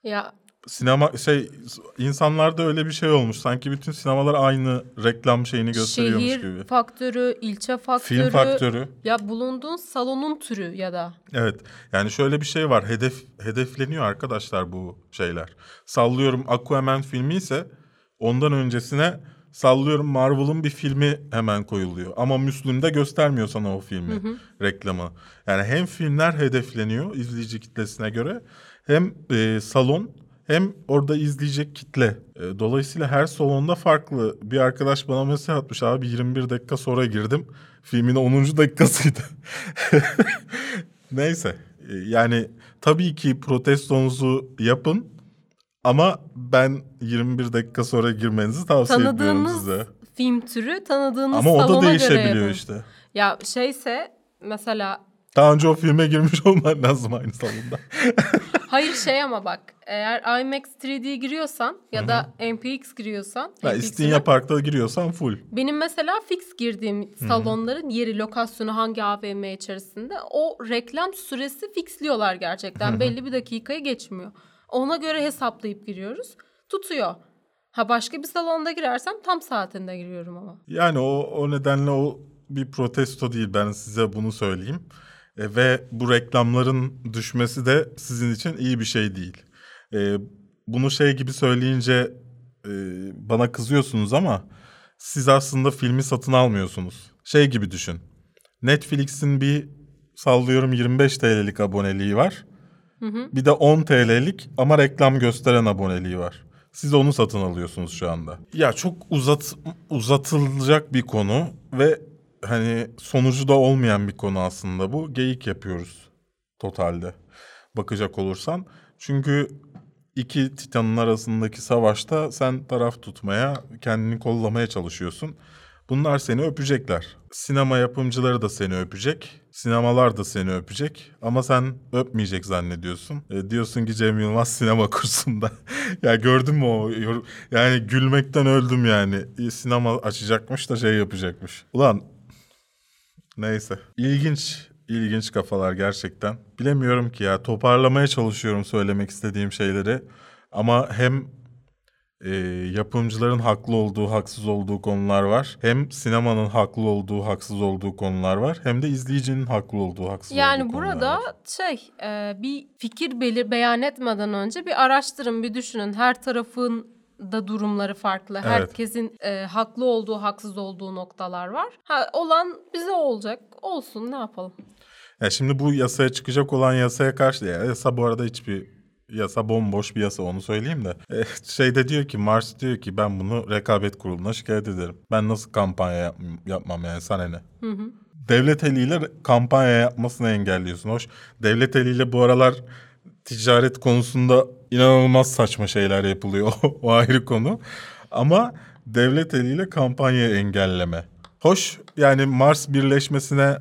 Ya Sinema şey insanlarda öyle bir şey olmuş. Sanki bütün sinemalar aynı reklam şeyini gösteriyormuş şehir gibi. faktörü, ilçe faktörü, Film faktörü. ya bulunduğun salonun türü ya da Evet. Yani şöyle bir şey var. Hedef hedefleniyor arkadaşlar bu şeyler. Sallıyorum Aquaman filmi ise ondan öncesine sallıyorum Marvel'ın bir filmi hemen koyuluyor. Ama Müslüm'de göstermiyor sana o filmi, reklamı. Yani hem filmler hedefleniyor izleyici kitlesine göre hem e, salon hem orada izleyecek kitle. E, dolayısıyla her salonda farklı. Bir arkadaş bana mesaj atmış abi 21 dakika sonra girdim. Filmin 10. dakikasıydı. <laughs> Neyse e, yani tabii ki protestonuzu yapın ama ben 21 dakika sonra girmenizi tavsiye ediyorum tanıdığınız size. film türü tanıdığınız Ama o salona da göre değişebiliyor yapın. işte. Ya şeyse mesela Daha önce o filme girmiş <laughs> olman lazım aynı salonda. Hayır şey ama bak eğer IMAX 3D giriyorsan ya da MPX giriyorsan MPX İstinye Park'ta giriyorsan full. Benim mesela fix girdiğim salonların yeri, lokasyonu hangi AVM içerisinde o reklam süresi fixliyorlar gerçekten. Belli bir dakikayı geçmiyor. Ona göre hesaplayıp giriyoruz. Tutuyor. Ha başka bir salonda girersem tam saatinde giriyorum ama. Yani o, o nedenle o bir protesto değil ben size bunu söyleyeyim. E, ve bu reklamların düşmesi de sizin için iyi bir şey değil. E, bunu şey gibi söyleyince e, bana kızıyorsunuz ama siz aslında filmi satın almıyorsunuz. Şey gibi düşün. Netflix'in bir sallıyorum 25 TL'lik aboneliği var. Bir de 10 TL'lik ama reklam gösteren aboneliği var. Siz onu satın alıyorsunuz şu anda. Ya çok uzat uzatılacak bir konu ve hani sonucu da olmayan bir konu aslında bu. Geyik yapıyoruz totalde bakacak olursan. Çünkü iki titanın arasındaki savaşta sen taraf tutmaya, kendini kollamaya çalışıyorsun. Bunlar seni öpecekler. Sinema yapımcıları da seni öpecek. Sinemalar da seni öpecek. Ama sen öpmeyecek zannediyorsun. E, diyorsun ki Cem Yılmaz sinema kursunda. <laughs> ya gördün mü o? Yani gülmekten öldüm yani. E, Sinema açacakmış da şey yapacakmış. Ulan neyse. İlginç. ilginç kafalar gerçekten. Bilemiyorum ki ya toparlamaya çalışıyorum söylemek istediğim şeyleri. Ama hem e, yapımcıların haklı olduğu, haksız olduğu konular var. Hem sinemanın haklı olduğu, haksız olduğu konular var. Hem de izleyicinin haklı olduğu, haksız Yani olduğu konular burada var. şey e, bir fikir belir beyan etmeden önce bir araştırın, bir düşünün. Her tarafın da durumları farklı. Evet. Herkesin e, haklı olduğu, haksız olduğu noktalar var. Ha, olan bize olacak. Olsun ne yapalım. Ya şimdi bu yasaya çıkacak olan yasaya karşı ya yasa bu arada hiçbir yasa bomboş bir yasa onu söyleyeyim de. E, şeyde diyor ki Mars diyor ki ben bunu rekabet kuruluna şikayet ederim. Ben nasıl kampanya yap- yapmam yani sana ne? Devlet eliyle kampanya yapmasını engelliyorsun. Hoş devlet eliyle bu aralar ticaret konusunda inanılmaz saçma şeyler yapılıyor. <laughs> o ayrı konu. Ama devlet eliyle kampanya engelleme. Hoş yani Mars birleşmesine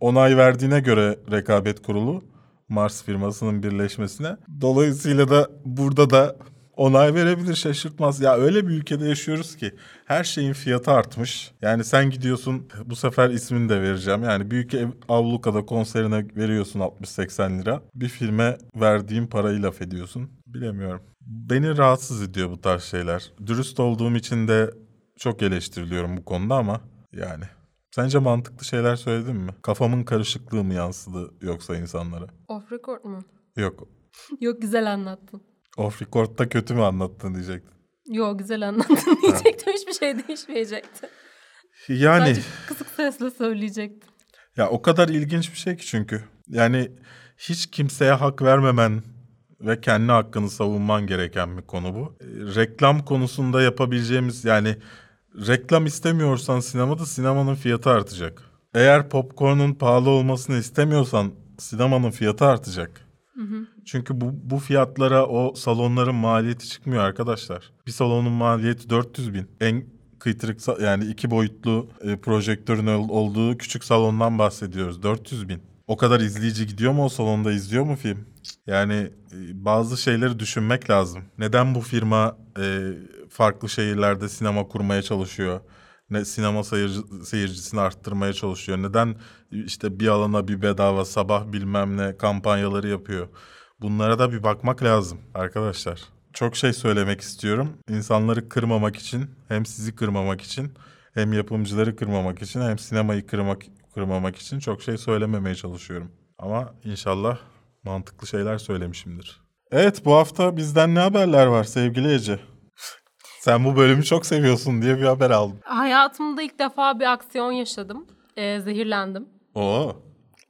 onay verdiğine göre rekabet kurulu Mars firmasının birleşmesine. Dolayısıyla da burada da onay verebilir şaşırtmaz. Ya öyle bir ülkede yaşıyoruz ki her şeyin fiyatı artmış. Yani sen gidiyorsun bu sefer ismini de vereceğim. Yani büyük ev Avluka'da konserine veriyorsun 60-80 lira. Bir filme verdiğin parayı laf ediyorsun. Bilemiyorum. Beni rahatsız ediyor bu tarz şeyler. Dürüst olduğum için de çok eleştiriliyorum bu konuda ama yani. Sence mantıklı şeyler söyledim mi? Kafamın karışıklığı mı yansıdı yoksa insanlara? Off record mu? Yok. <laughs> Yok güzel anlattın. Off record'da kötü mü anlattın diyecektim. Yok güzel anlattın diyecektim. <laughs> Hiçbir şey değişmeyecekti. Yani Sadece kısık sesle söyleyecektim. ya o kadar ilginç bir şey ki çünkü. Yani hiç kimseye hak vermemen ve kendi hakkını savunman gereken bir konu bu. E, Reklam konusunda yapabileceğimiz yani reklam istemiyorsan sinemada sinemanın fiyatı artacak. Eğer popcorn'un pahalı olmasını istemiyorsan sinemanın fiyatı artacak. Çünkü bu, bu fiyatlara o salonların maliyeti çıkmıyor arkadaşlar. Bir salonun maliyeti 400 bin. En kıytırık yani iki boyutlu e, projektörün ol- olduğu küçük salondan bahsediyoruz. 400 bin. O kadar izleyici gidiyor mu o salonda izliyor mu film? Yani e, bazı şeyleri düşünmek lazım. Neden bu firma e, farklı şehirlerde sinema kurmaya çalışıyor? Ne sinema seyirci, seyircisini arttırmaya çalışıyor. Neden işte bir alana bir bedava sabah bilmem ne kampanyaları yapıyor. Bunlara da bir bakmak lazım arkadaşlar. Çok şey söylemek istiyorum. İnsanları kırmamak için hem sizi kırmamak için hem yapımcıları kırmamak için hem sinemayı kırmak kırmamak için çok şey söylememeye çalışıyorum. Ama inşallah mantıklı şeyler söylemişimdir. Evet bu hafta bizden ne haberler var sevgili Ece? Sen bu bölümü çok seviyorsun diye bir haber aldım. Hayatımda ilk defa bir aksiyon yaşadım. Ee, zehirlendim. Oo.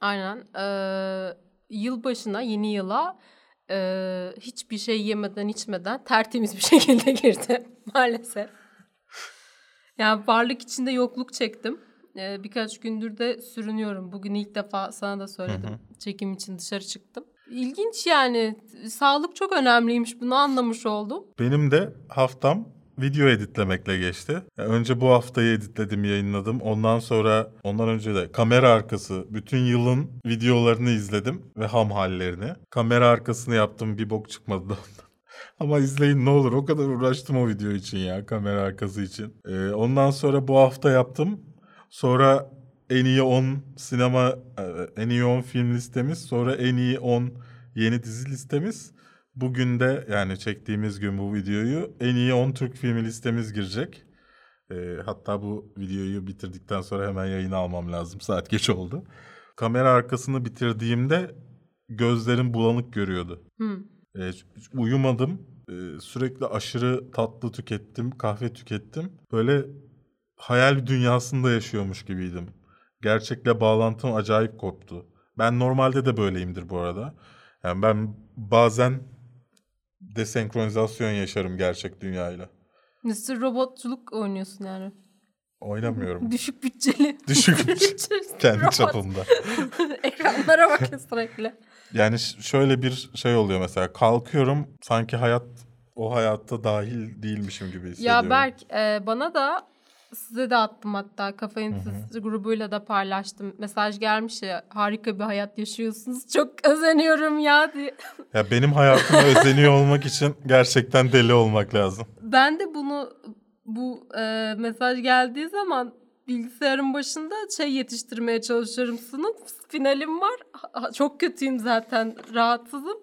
Aynen. Ee, yılbaşına, yeni yıla e, hiçbir şey yemeden içmeden tertemiz bir <laughs> şekilde girdi <laughs> maalesef. Yani varlık içinde yokluk çektim. Ee, birkaç gündür de sürünüyorum. Bugün ilk defa sana da söyledim. Çekim için dışarı çıktım. İlginç yani. Sağlık çok önemliymiş. Bunu anlamış oldum. Benim de haftam video editlemekle geçti. Yani önce bu haftayı editledim, yayınladım. Ondan sonra ondan önce de kamera arkası bütün yılın videolarını izledim ve ham hallerini. Kamera arkasını yaptım bir bok çıkmadı da ondan. <laughs> Ama izleyin ne olur o kadar uğraştım o video için ya kamera arkası için. Ee, ondan sonra bu hafta yaptım. Sonra en iyi 10 sinema, e, en iyi 10 film listemiz. Sonra en iyi 10 yeni dizi listemiz. Bugün de yani çektiğimiz gün bu videoyu en iyi 10 Türk filmi listemiz girecek. Ee, hatta bu videoyu bitirdikten sonra hemen yayına almam lazım. Saat geç oldu. Kamera arkasını bitirdiğimde gözlerim bulanık görüyordu. Hı. Ee, uyumadım. Ee, sürekli aşırı tatlı tükettim, kahve tükettim. Böyle hayal dünyasında yaşıyormuş gibiydim. Gerçekle bağlantım acayip koptu. Ben normalde de böyleyimdir bu arada. Yani ben bazen desenkronizasyon yaşarım gerçek dünyayla. Mr. Robotçuluk oynuyorsun yani. Oynamıyorum. <laughs> Düşük bütçeli. Düşük <laughs> bütçe. Kendi çapımda. <laughs> Ekranlara bakın sürekli. Yani şöyle bir şey oluyor mesela. Kalkıyorum sanki hayat o hayatta dahil değilmişim gibi hissediyorum. Ya Berk e, bana da size de attım hatta kafeinsiz grubuyla da paylaştım. Mesaj gelmiş ya harika bir hayat yaşıyorsunuz. Çok <laughs> özeniyorum ya diye. Ya benim hayatıma <laughs> özeniyor olmak için gerçekten deli olmak lazım. Ben de bunu bu e, mesaj geldiği zaman bilgisayarın başında şey yetiştirmeye çalışıyorum. Sınıf finalim var. Çok kötüyüm zaten. Rahatsızım.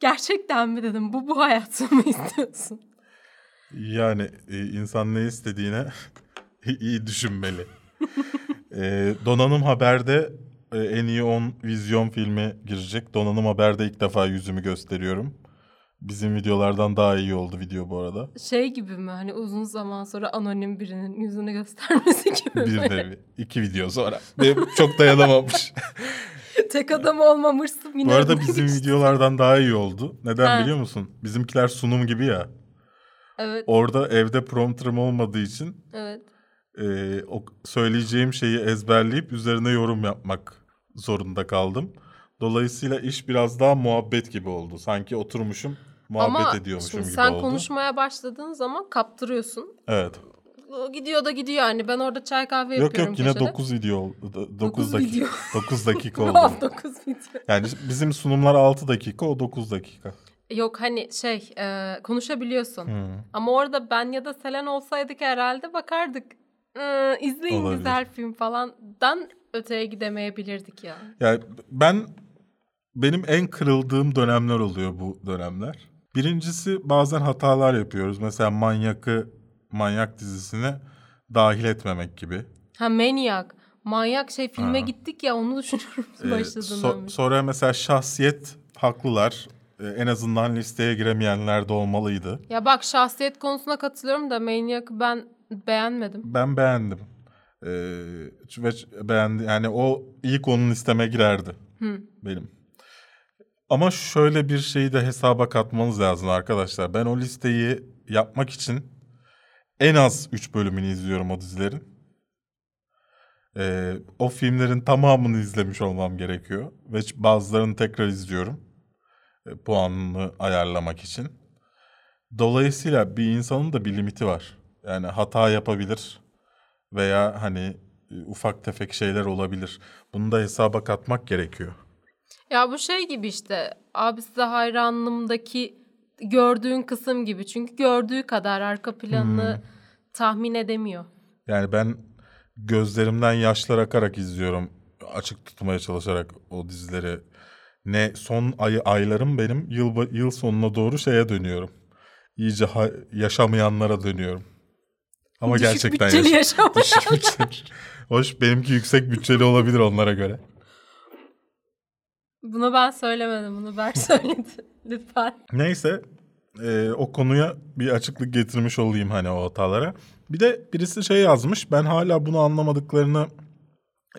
Gerçekten mi dedim. Bu bu hayatı mı <laughs> istiyorsun? Yani e, insan ne istediğine iyi düşünmeli. <laughs> E, Donanım Haber'de e, en iyi 10 vizyon filmi girecek. Donanım Haber'de ilk defa yüzümü gösteriyorum. Bizim videolardan daha iyi oldu video bu arada. Şey gibi mi? Hani uzun zaman sonra anonim birinin yüzünü göstermesi gibi Bir mi? nevi. iki video sonra. Benim çok dayanamamış. <laughs> Tek adam olmam hırsım yine. bu arada bizim videolardan daha iyi oldu. Neden Ha. biliyor musun? Bizimkiler sunum gibi ya. Evet, Orada evde prompterım olmadığı için evet. E, o söyleyeceğim şeyi ezberleyip üzerine yorum yapmak zorunda kaldım. Dolayısıyla iş biraz daha muhabbet gibi oldu. Sanki oturmuşum, muhabbet Ama ediyormuşum şimdi gibi sen oldu. konuşmaya başladığın zaman kaptırıyorsun. Evet. Gidiyor da gidiyor yani. Ben orada çay kahve Yok yapıyorum yok yine köşede. 9 video oldu. 9 Dokuz dakika. video. <laughs> 9 dakika <laughs> oldu. Wow, 9 video. Yani bizim sunumlar 6 dakika, o 9 dakika. Yok hani şey e, konuşabiliyorsun. Hmm. Ama orada ben ya da Selen olsaydık herhalde bakardık. Ee, izleyin Olabilir. güzel film falandan öteye gidemeyebilirdik ya. Yani ben benim en kırıldığım dönemler oluyor bu dönemler. Birincisi bazen hatalar yapıyoruz. Mesela Manyak'ı Manyak dizisine dahil etmemek gibi. Ha Maniac. Manyak şey filme Ha. gittik ya onu düşünüyorum Ee, başladığından so- beri. sonra mesela şahsiyet haklılar. Ee, en azından listeye giremeyenler de olmalıydı. Ya bak şahsiyet konusuna katılıyorum da Maniac'ı ben beğenmedim. Ben beğendim. Ee, ve beğendi yani o ilk onun listeme girerdi Hı. benim. Ama şöyle bir şeyi de hesaba katmanız lazım arkadaşlar. Ben o listeyi yapmak için en az 3 bölümünü izliyorum o dizilerin. Ee, o filmlerin tamamını izlemiş olmam gerekiyor. Ve bazılarını tekrar izliyorum. E, puanını ayarlamak için. Dolayısıyla bir insanın da bir limiti var. Yani hata yapabilir veya hani e, ufak tefek şeyler olabilir. Bunu da hesaba katmak gerekiyor. Ya bu şey gibi işte abi size hayranlığımdaki gördüğün kısım gibi. Çünkü gördüğü kadar arka planını tahmin edemiyor. Yani ben gözlerimden yaşlar akarak izliyorum. Açık tutmaya çalışarak o dizileri. Ne son ay aylarım benim yıl yıl sonuna doğru şeye dönüyorum. İyice ha- yaşamayanlara dönüyorum. Ama Düşük gerçekten bütçeli yaşa- yaşam. Düşük bütçeli. Hoş benimki yüksek bütçeli olabilir onlara göre. Bunu ben söylemedim. Bunu Berk <laughs> söyledi. Lütfen. Neyse e, o konuya bir açıklık getirmiş olayım hani o hatalara. Bir de birisi şey yazmış ben hala bunu anlamadıklarını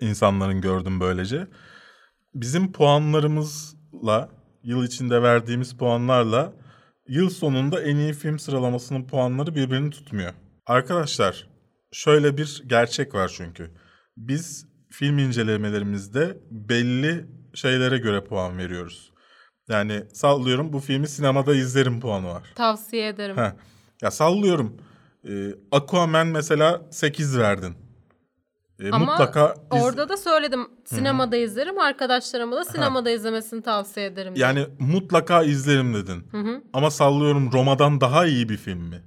insanların gördüm böylece. Bizim puanlarımızla yıl içinde verdiğimiz puanlarla yıl sonunda en iyi film sıralamasının puanları birbirini tutmuyor. Arkadaşlar şöyle bir gerçek var çünkü. Biz film incelemelerimizde belli şeylere göre puan veriyoruz. Yani sallıyorum bu filmi sinemada izlerim puanı var. Tavsiye ederim. Heh. Ya sallıyorum. Ee, Aquaman mesela 8 verdin. Ee, Ama mutlaka iz- Orada da söyledim. Sinemada izlerim. Arkadaşlarıma da sinemada izlemesini tavsiye ederim. diye. yani mutlaka izlerim dedin. Hı hı. Ama sallıyorum Roma'dan daha iyi bir film mi?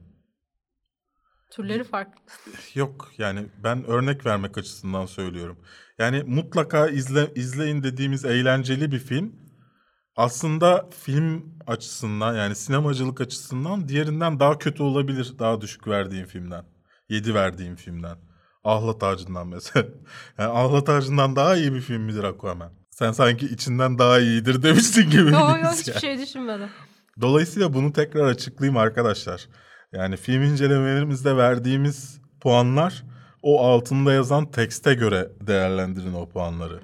Türleri farklı. <laughs> Yok yani ben örnek vermek açısından söylüyorum. Yani mutlaka izle, izleyin dediğimiz eğlenceli bir film aslında film açısından yani sinemacılık açısından diğerinden daha kötü olabilir daha düşük verdiğim filmden. 7 verdiğim filmden. Ahlat Ağacı'ndan mesela. <laughs> Yani Ahlat Ağacı'ndan daha iyi bir film midir Aquaman? Sen sanki içinden daha iyidir demiştin gibi. Yok yok yani. hiçbir şey düşünmedim. Dolayısıyla bunu tekrar açıklayayım arkadaşlar. Yani film incelemelerimizde verdiğimiz puanlar o altında yazan tekste göre değerlendirin o puanları.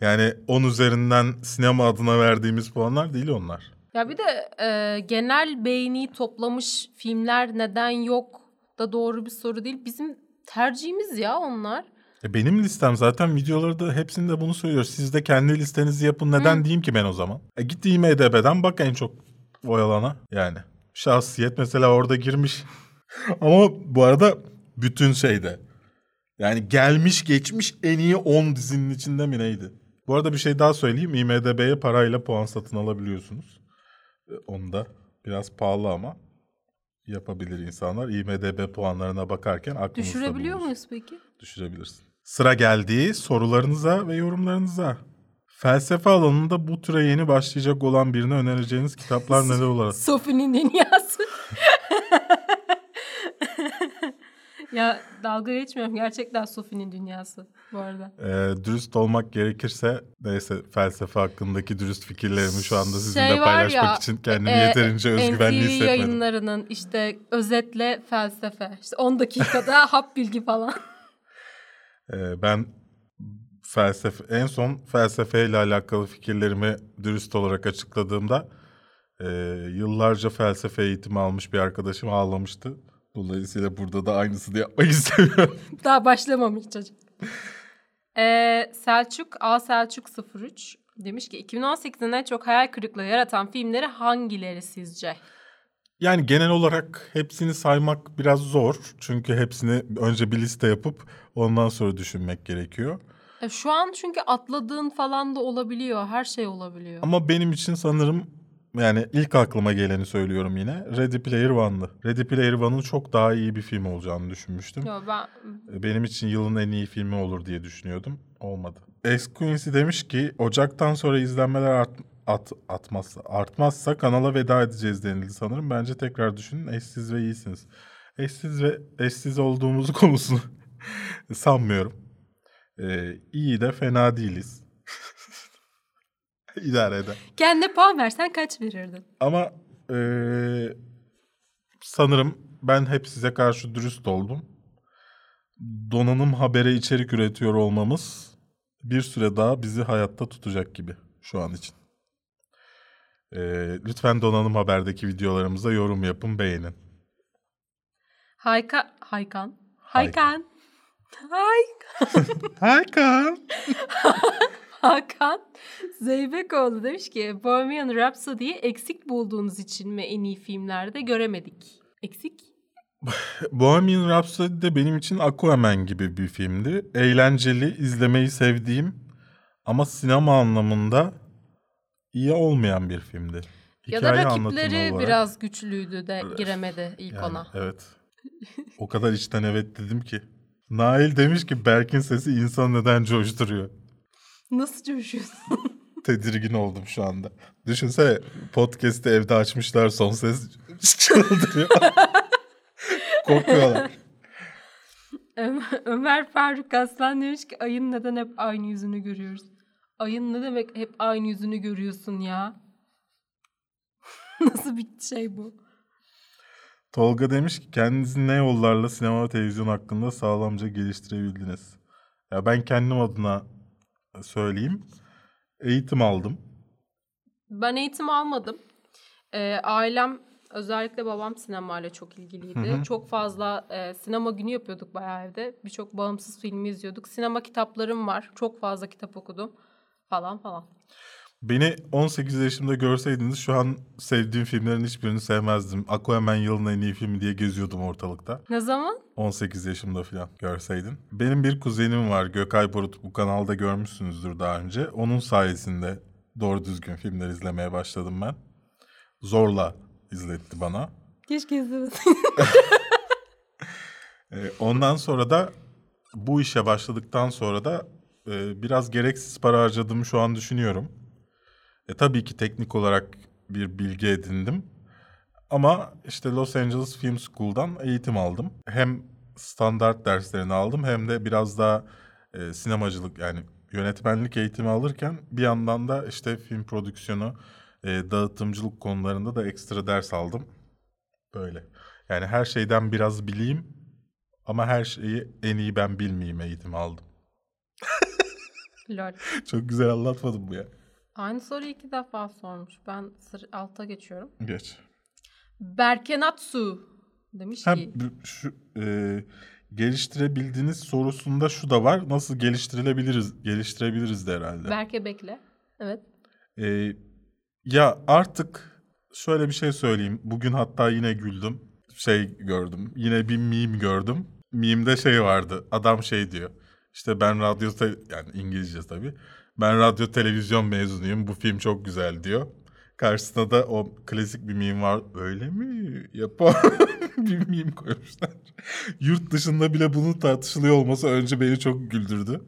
Yani 10 üzerinden sinema adına verdiğimiz puanlar değil onlar. Ya bir de e, genel beğeni toplamış filmler neden yok da doğru bir soru değil. Bizim tercihimiz ya onlar. E benim listem zaten videolarda hepsinde bunu söylüyor. Siz de kendi listenizi yapın. Neden diyeyim ki ben o zaman? E git IMDB'den bak en çok oyalana yani. Şahsiyet mesela orada girmiş. <laughs> Ama bu arada bütün şeyde. Yani gelmiş geçmiş en iyi 10 dizinin içinde mi neydi? Bu arada bir şey daha söyleyeyim. IMDB'ye parayla puan satın alabiliyorsunuz. E, Onu da biraz pahalı ama yapabilir insanlar. IMDB puanlarına bakarken aklınızda Düşürebiliyor bulunsun muyuz peki? düşürebilirsin. Sıra geldi sorularınıza ve yorumlarınıza. Felsefe alanında bu türe yeni başlayacak olan birine önereceğiniz kitaplar neler olur? <laughs> Sophie'nin dünyası. <laughs> ya dalga geçmiyorum. Gerçekten Sophie'nin dünyası bu arada. Ee, dürüst olmak gerekirse neyse felsefe hakkındaki dürüst fikirlerimi şu anda sizinle Şey paylaşmak ya, için kendimi e, yeterince özgüvenli NTV hissetmedim. yayınlarının işte özetle felsefe. İşte 10 dakikada <laughs> hap bilgi falan. Ee, ben felsefe en son felsefeyle alakalı fikirlerimi dürüst olarak açıkladığımda e, yıllarca felsefe eğitimi almış bir arkadaşım ağlamıştı. Dolayısıyla burada da aynısını yapmak <laughs> istemiyorum. Daha başlamamış çocuk. Ee, Selçuk, A Selçuk 03 demiş ki 2018'de en çok hayal kırıklığı yaratan filmleri hangileri sizce? Yani genel olarak hepsini saymak biraz zor. Çünkü hepsini önce bir liste yapıp ondan sonra düşünmek gerekiyor. E, şu an çünkü atladığın falan da olabiliyor. Her şey olabiliyor. Ama benim için sanırım yani ilk aklıma geleni söylüyorum yine. Ready Player One'dı. Ready Player One'ın çok daha iyi bir film olacağını düşünmüştüm. Yo, ben Benim için yılın en iyi filmi olur diye düşünüyordum. Olmadı. Ex Quincy demiş ki Ocak'tan sonra izlenmeler art, at, atmazsa, artmazsa kanala veda edeceğiz denildi sanırım. Bence tekrar düşünün. Eşsiz ve iyisiniz. Eşsiz ve eşsiz olduğumuz <laughs> konusunu sanmıyorum. Ee, iyi de fena değiliz. <laughs> İdare eder. kendine puan versen kaç verirdin? Ama eee, sanırım ben hep size karşı dürüst oldum. Donanım habere içerik üretiyor olmamız bir süre daha bizi hayatta tutacak gibi şu an için. Eee, lütfen Donanım Haber'deki videolarımıza yorum yapın, beğenin. Hayka, Haykan. Haykan. Haykan. Hay, Hakan. <laughs> Hakan Zeybekoğlu demiş ki Bohemian Rhapsody'yi eksik bulduğunuz için mi en iyi filmlerde göremedik? Eksik? <laughs> Bohemian Rhapsody de benim için Aquaman gibi bir filmdi. Eğlenceli, izlemeyi sevdiğim ama sinema anlamında iyi olmayan bir filmdi. ya da Hikaye rakipleri olarak- biraz güçlüydü de giremedi ilk Yani, ona. Evet. <laughs> o kadar içten evet dedim ki. Nail demiş ki Berk'in sesi insan neden coşturuyor? Nasıl coşuyorsun? <laughs> Tedirgin oldum şu anda. Düşünsene podcast'i evde açmışlar son ses çıldırıyor. <laughs> Korkuyorlar. Ömer- Faruk Aslan demiş ki ayın neden hep aynı yüzünü görüyoruz? Ayın ne demek hep aynı yüzünü görüyorsun ya? <laughs> Nasıl bir şey bu? Tolga demiş ki kendinizi ne yollarla sinema ve televizyon hakkında sağlamca geliştirebildiniz? Ya ben kendim adına söyleyeyim. Eğitim aldım. Ben eğitim almadım. Ee, ailem özellikle babam sinemayla çok ilgiliydi. Çok fazla e, sinema günü yapıyorduk bayağı evde. Birçok bağımsız filmi izliyorduk. Sinema kitaplarım var. Çok fazla kitap okudum falan falan. Beni 18 yaşımda görseydiniz şu an sevdiğim filmlerin hiçbirini sevmezdim. Aquaman yılın en iyi filmi diye geziyordum ortalıkta. Ne zaman? 18 yaşımda falan görseydin. Benim bir kuzenim var Gökay Barut bu kanalda görmüşsünüzdür daha önce. Onun sayesinde doğru düzgün filmler izlemeye başladım ben. Zorla izletti bana. Keşke izlemesin. <laughs> <laughs> Ee, ondan sonra da bu işe başladıktan sonra da e, biraz gereksiz para harcadığımı şu an düşünüyorum. E, tabii ki teknik olarak bir bilgi edindim. Ama işte Los Angeles Film School'dan eğitim aldım. Hem standart derslerini aldım hem de biraz daha e, sinemacılık yani yönetmenlik eğitimi alırken bir yandan da işte film prodüksiyonu, e, dağıtımcılık konularında da ekstra ders aldım. Böyle. Yani her şeyden biraz bileyim ama her şeyi en iyi ben bilmeyeyim eğitimi aldım. <laughs> Lol. Çok güzel anlatmadım bu ya. Aynı soruyu iki defa sormuş. Ben sır alta geçiyorum. Geç. Berkenatsu demiş Ha, ki. şu e, geliştirebildiğiniz sorusunda şu da var. Nasıl geliştirilebiliriz? Geliştirebiliriz de herhalde. Berke bekle. Evet. E, ya artık şöyle bir şey söyleyeyim. Bugün hatta yine güldüm. Şey gördüm. Yine bir meme gördüm. Meme'de şey vardı. Adam şey diyor. İşte ben radyo te- yani İngilizce tabii. Ben radyo televizyon mezunuyum. Bu film çok güzel diyor. Karşısında da o klasik bir meme var. Öyle mi? Yapar. <laughs> bir meme koymuşlar. Yurt dışında bile bunun tartışılıyor olması önce beni çok güldürdü.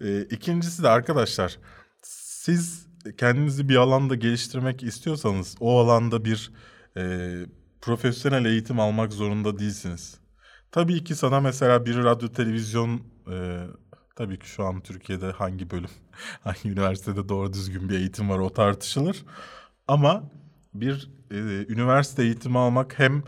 Ee, ikincisi de arkadaşlar siz kendinizi bir alanda geliştirmek istiyorsanız o alanda bir e, profesyonel eğitim almak zorunda değilsiniz. Tabii ki sana mesela bir radyo televizyon e, tabii ki şu an Türkiye'de hangi bölüm <laughs> hangi üniversitede doğru düzgün bir eğitim var o tartışılır. Ama bir e, üniversite eğitimi almak hem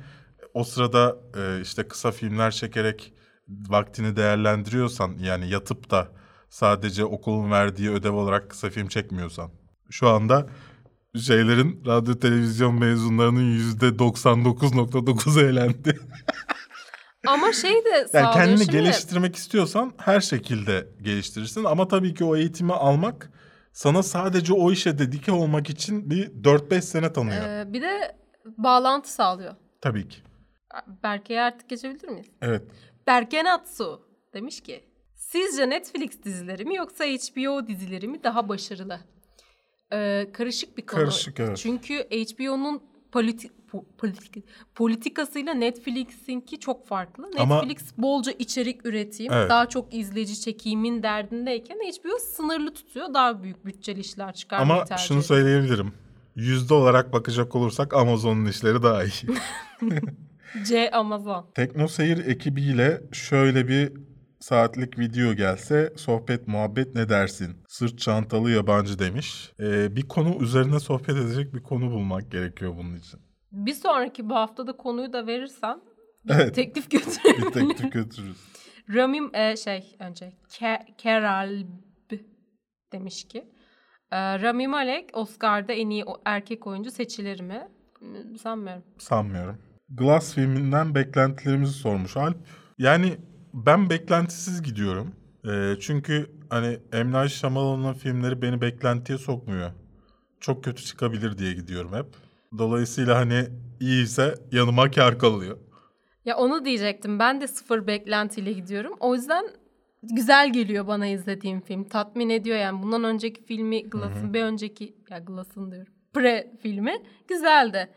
o sırada e, işte kısa filmler çekerek vaktini değerlendiriyorsan yani yatıp da sadece okulun verdiği ödev olarak kısa film çekmiyorsan. Şu anda şeylerin radyo televizyon mezunlarının yüzde 99.9'u elendi. <laughs> Ama şey de Yani sağlıyor kendini şimdi. geliştirmek istiyorsan her şekilde geliştirirsin. Ama tabii ki o eğitimi almak sana sadece o işe dedike olmak için bir 4-5 sene tanıyor. Ee, bir de bağlantı sağlıyor. Tabii ki. Berke'ye artık geçebilir miyiz? Evet. Berkenatsu demiş ki Sizce Netflix dizileri mi yoksa HBO dizileri mi daha başarılı? Ee, karışık bir konu. Karışık, evet. Çünkü HBO'nun politi po- politik politikasıyla Netflix'inki çok farklı. Ama- Netflix bolca içerik üreteyim, Evet. daha çok izleyici çekimin derdindeyken HBO sınırlı tutuyor. Daha büyük bütçeli işler çıkarmayı Ama tercih şunu ediyor. söyleyebilirim. Yüzde olarak bakacak olursak Amazon'un işleri daha iyi. <laughs> C Amazon. Tekno Seyir ekibiyle şöyle bir saatlik video gelse sohbet muhabbet ne dersin? Sırt çantalı yabancı demiş. Ee, bir konu üzerine sohbet edecek bir konu bulmak gerekiyor bunun için. Bir sonraki bu haftada konuyu da verirsen bir Evet. teklif <laughs> Bir götürebilirim. teklif götürürüz. Ramim e, şey önce Ke- Keralb demiş ki e, Rami Malek Oscar'da en iyi erkek oyuncu seçilir mi? Hmm, Sanmıyorum. Sanmıyorum. Glass filminden beklentilerimizi sormuş Alp. Yani ben beklentisiz gidiyorum. Ee, çünkü hani. Night Shyamalan'ın filmleri beni beklentiye sokmuyor. Çok kötü çıkabilir diye gidiyorum hep. Dolayısıyla hani iyiyse yanıma kar kalıyor. Ya onu diyecektim. Ben de sıfır beklentiyle gidiyorum. O yüzden güzel geliyor bana izlediğim film. Tatmin ediyor yani. Bundan önceki filmi Glass'ın bir önceki ya Glass'ın diyorum. Pre filmi güzeldi.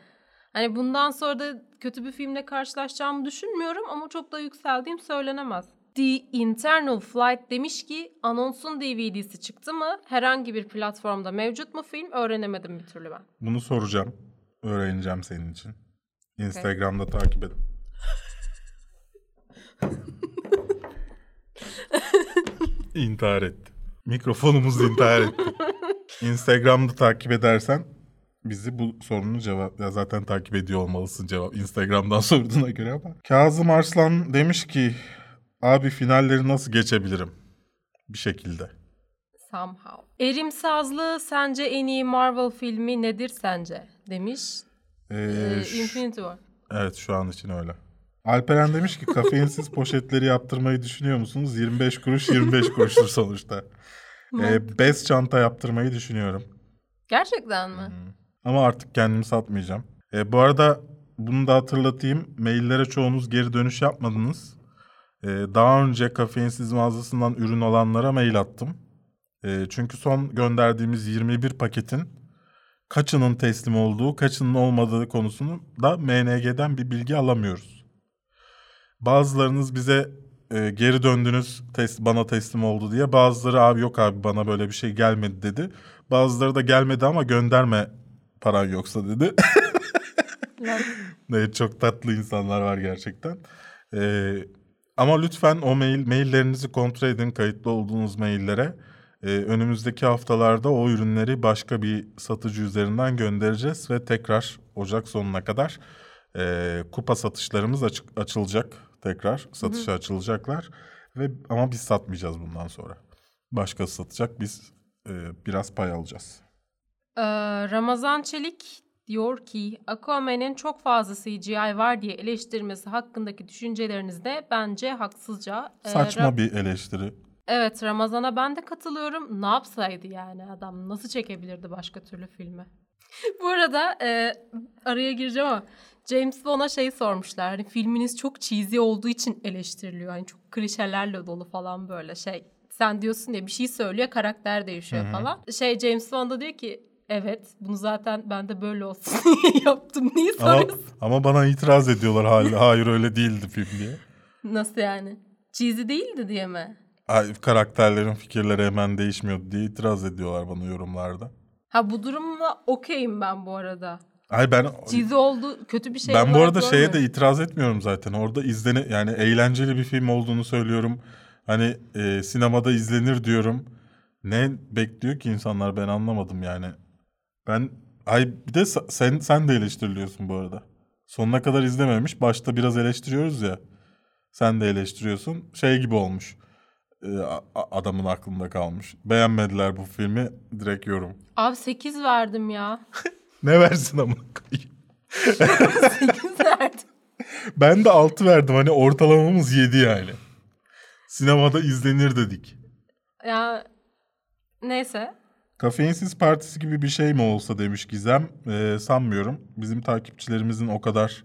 Hani bundan sonra da kötü bir filmle karşılaşacağımı düşünmüyorum ama çok da yükseldiğim söylenemez. The Internal Flight demiş ki anonsun DVD'si çıktı mı? Herhangi bir platformda mevcut mu film? Öğrenemedim bir türlü ben. Bunu soracağım. Öğreneceğim senin için. Instagram'da takip et. <laughs> intihar etti. Mikrofonumuz intihar etti. Instagram'da takip edersen bizi bu sorunun cevap ya zaten takip ediyor olmalısın cevap Instagram'dan <laughs> sorduğuna göre ama. Kazım Arslan demiş ki abi finalleri nasıl geçebilirim? Bir şekilde. Somehow. Erim Sazlı sence en iyi Marvel filmi nedir sence? Demiş. Ee, Ee, Infinity War. Evet şu an için öyle. Alperen demiş ki kafeinsiz <laughs> poşetleri yaptırmayı düşünüyor musunuz? 25 kuruş 25 kuruştur sonuçta. Ee, bez çanta yaptırmayı düşünüyorum. Gerçekten mi? Ama artık kendimi satmayacağım. Ee, bu arada bunu da hatırlatayım. Maillere çoğunuz geri dönüş yapmadınız. Ee, daha önce kafeinsiz mağazasından ürün olanlara mail attım. Ee, çünkü son gönderdiğimiz 21 paketin kaçının teslim olduğu, kaçının olmadığı konusunu da MNG'den bir bilgi alamıyoruz. Bazılarınız bize e, geri döndünüz tes- bana teslim oldu diye. Bazıları abi yok abi bana böyle bir şey gelmedi dedi. Bazıları da gelmedi ama gönderme paran yoksa dedi. <laughs> Evet çok tatlı insanlar var gerçekten. Ee, ama lütfen o mail maillerinizi kontrol edin kayıtlı olduğunuz maillere. Ee, önümüzdeki haftalarda o ürünleri başka bir satıcı üzerinden göndereceğiz ve tekrar Ocak sonuna kadar e, kupa satışlarımız açık, açılacak tekrar satışa açılacaklar ve ama biz satmayacağız bundan sonra. Başkası satacak biz e, biraz pay alacağız. Ee, Ramazan Çelik diyor ki Aquaman'in çok fazla CGI var diye eleştirmesi hakkındaki düşünceleriniz de bence haksızca. Ee, Saçma Ra- bir eleştiri. Evet Ramazan'a ben de katılıyorum. Ne yapsaydı yani adam? Nasıl çekebilirdi başka türlü filmi? <laughs> Bu arada e, araya gireceğim ama James Wan'a şey sormuşlar. Hani filminiz çok cheesy olduğu için eleştiriliyor. Hani çok klişelerle dolu falan böyle şey. Sen diyorsun ya bir şey söylüyor karakter değişiyor falan. Şey James Wan da diyor ki evet bunu zaten ben de böyle olsun <laughs> diye yaptım. <laughs> Niye Ama, soruyorsun? ama bana itiraz ediyorlar hala. Hayır öyle değildi film diye. Nasıl yani? Cheesy değildi diye mi? Karakterlerin fikirleri hemen değişmiyordu diye itiraz ediyorlar bana yorumlarda. Ha bu durumla okeyim ben bu arada. Ay ben Cheesy oldu kötü bir şey ben bu arada şeye de itiraz etmiyorum zaten. Orada izlene yani eğlenceli bir film olduğunu söylüyorum. Hani e, sinemada izlenir diyorum. Ne bekliyor ki insanlar ben anlamadım yani. Ben ay bir de sen sen de eleştiriliyorsun bu arada. Sonuna kadar izlememiş. Başta biraz eleştiriyoruz ya. Sen de eleştiriyorsun. Şey gibi olmuş. E, adamın aklında kalmış. Beğenmediler bu filmi. Direkt yorum. Abi 8 verdim ya. <laughs> Ne versin ama koyayım. 8 verdim. <laughs> Ben de 6 verdim. Hani ortalamamız 7 yani. Sinemada izlenir dedik. Ya neyse. Kafeinsiz partisi gibi bir şey mi olsa demiş Gizem. Ee, sanmıyorum. Bizim takipçilerimizin o kadar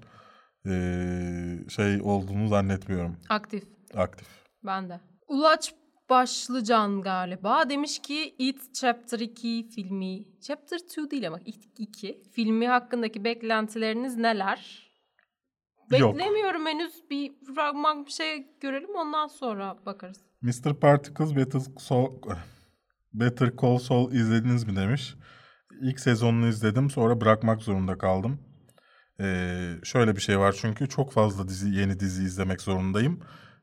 ee, şey olduğunu zannetmiyorum. Aktif. Aktif. Ben de. Ulaç Başlıcan galiba demiş ki It Chapter 2 filmi Chapter 2 değil ama It 2 filmi hakkındaki beklentileriniz neler? Yok. Beklemiyorum henüz bir fragman bir şey görelim ondan sonra bakarız. Mr. Particles Better Call, Better Call Saul izlediniz mi demiş. İlk sezonunu izledim sonra bırakmak zorunda kaldım. Ee, şöyle bir şey var çünkü çok fazla dizi yeni dizi izlemek zorundayım.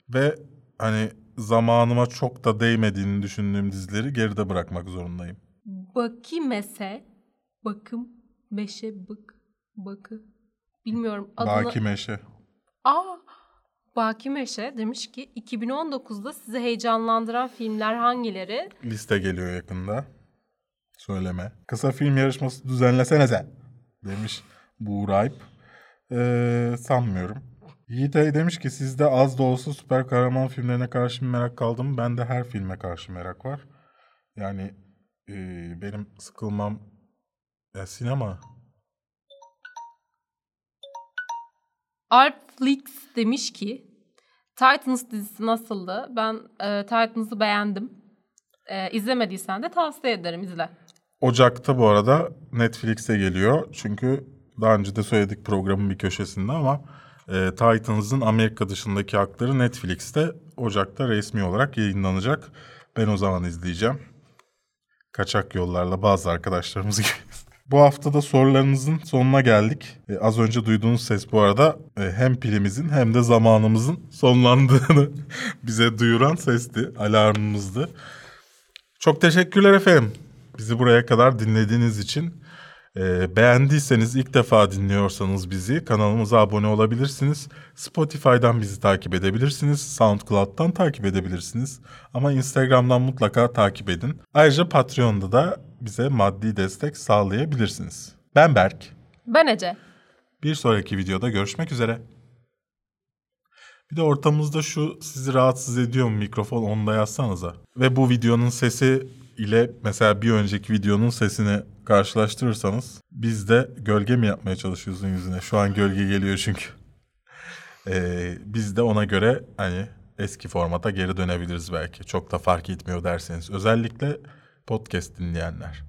Ve hani zamanıma çok da değmediğini düşündüğüm dizileri geride bırakmak zorundayım. Bakimese bakım beşe bık bakı bilmiyorum adını. Baki Meşe. Aa Baki Meşe demiş ki 2019'da sizi heyecanlandıran filmler hangileri? Liste geliyor yakında. Söyleme. Kısa film yarışması düzenlesene sen. Demiş Buğrayp. Ee, sanmıyorum. Yiğit Ay demiş ki sizde az da olsa süper kahraman filmlerine karşı merak kaldım. Bende her filme karşı merak var. Yani e, benim sıkılmam ya sinema. Alp Flix demiş ki Titans dizisi nasıldı? Ben e, Titans'ı beğendim. E, izlemediysen de tavsiye ederim izle. Ocak'ta bu arada Netflix'e geliyor. Çünkü daha önce de söyledik programın bir köşesinde ama E, Titans'ın Amerika dışındaki hakları Netflix'te Ocak'ta resmi olarak yayınlanacak. Ben o zaman izleyeceğim. Kaçak yollarla bazı arkadaşlarımız gibi. <laughs> Bu haftada sorularınızın sonuna geldik. E, az önce duyduğunuz ses bu arada e, hem pilimizin hem de zamanımızın sonlandığını <laughs> bize duyuran sesti, alarmımızdı. Çok teşekkürler efendim. Bizi buraya kadar dinlediğiniz için. E, beğendiyseniz ilk defa dinliyorsanız bizi kanalımıza abone olabilirsiniz. Spotify'dan bizi takip edebilirsiniz. SoundCloud'dan takip edebilirsiniz. Ama Instagram'dan mutlaka takip edin. Ayrıca Patreon'da da bize maddi destek sağlayabilirsiniz. Ben Berk. Ben Ece. Bir sonraki videoda görüşmek üzere. Bir de ortamızda şu sizi rahatsız ediyor mu mikrofon onu da yazsanıza. Ve bu videonun sesi ile mesela bir önceki videonun sesini karşılaştırırsanız biz de gölge mi yapmaya çalışıyorsun yüzüne? Şu an gölge geliyor çünkü. <laughs> Ee, biz de ona göre hani eski formata geri dönebiliriz belki. Çok da fark etmiyor derseniz. Özellikle podcast dinleyenler.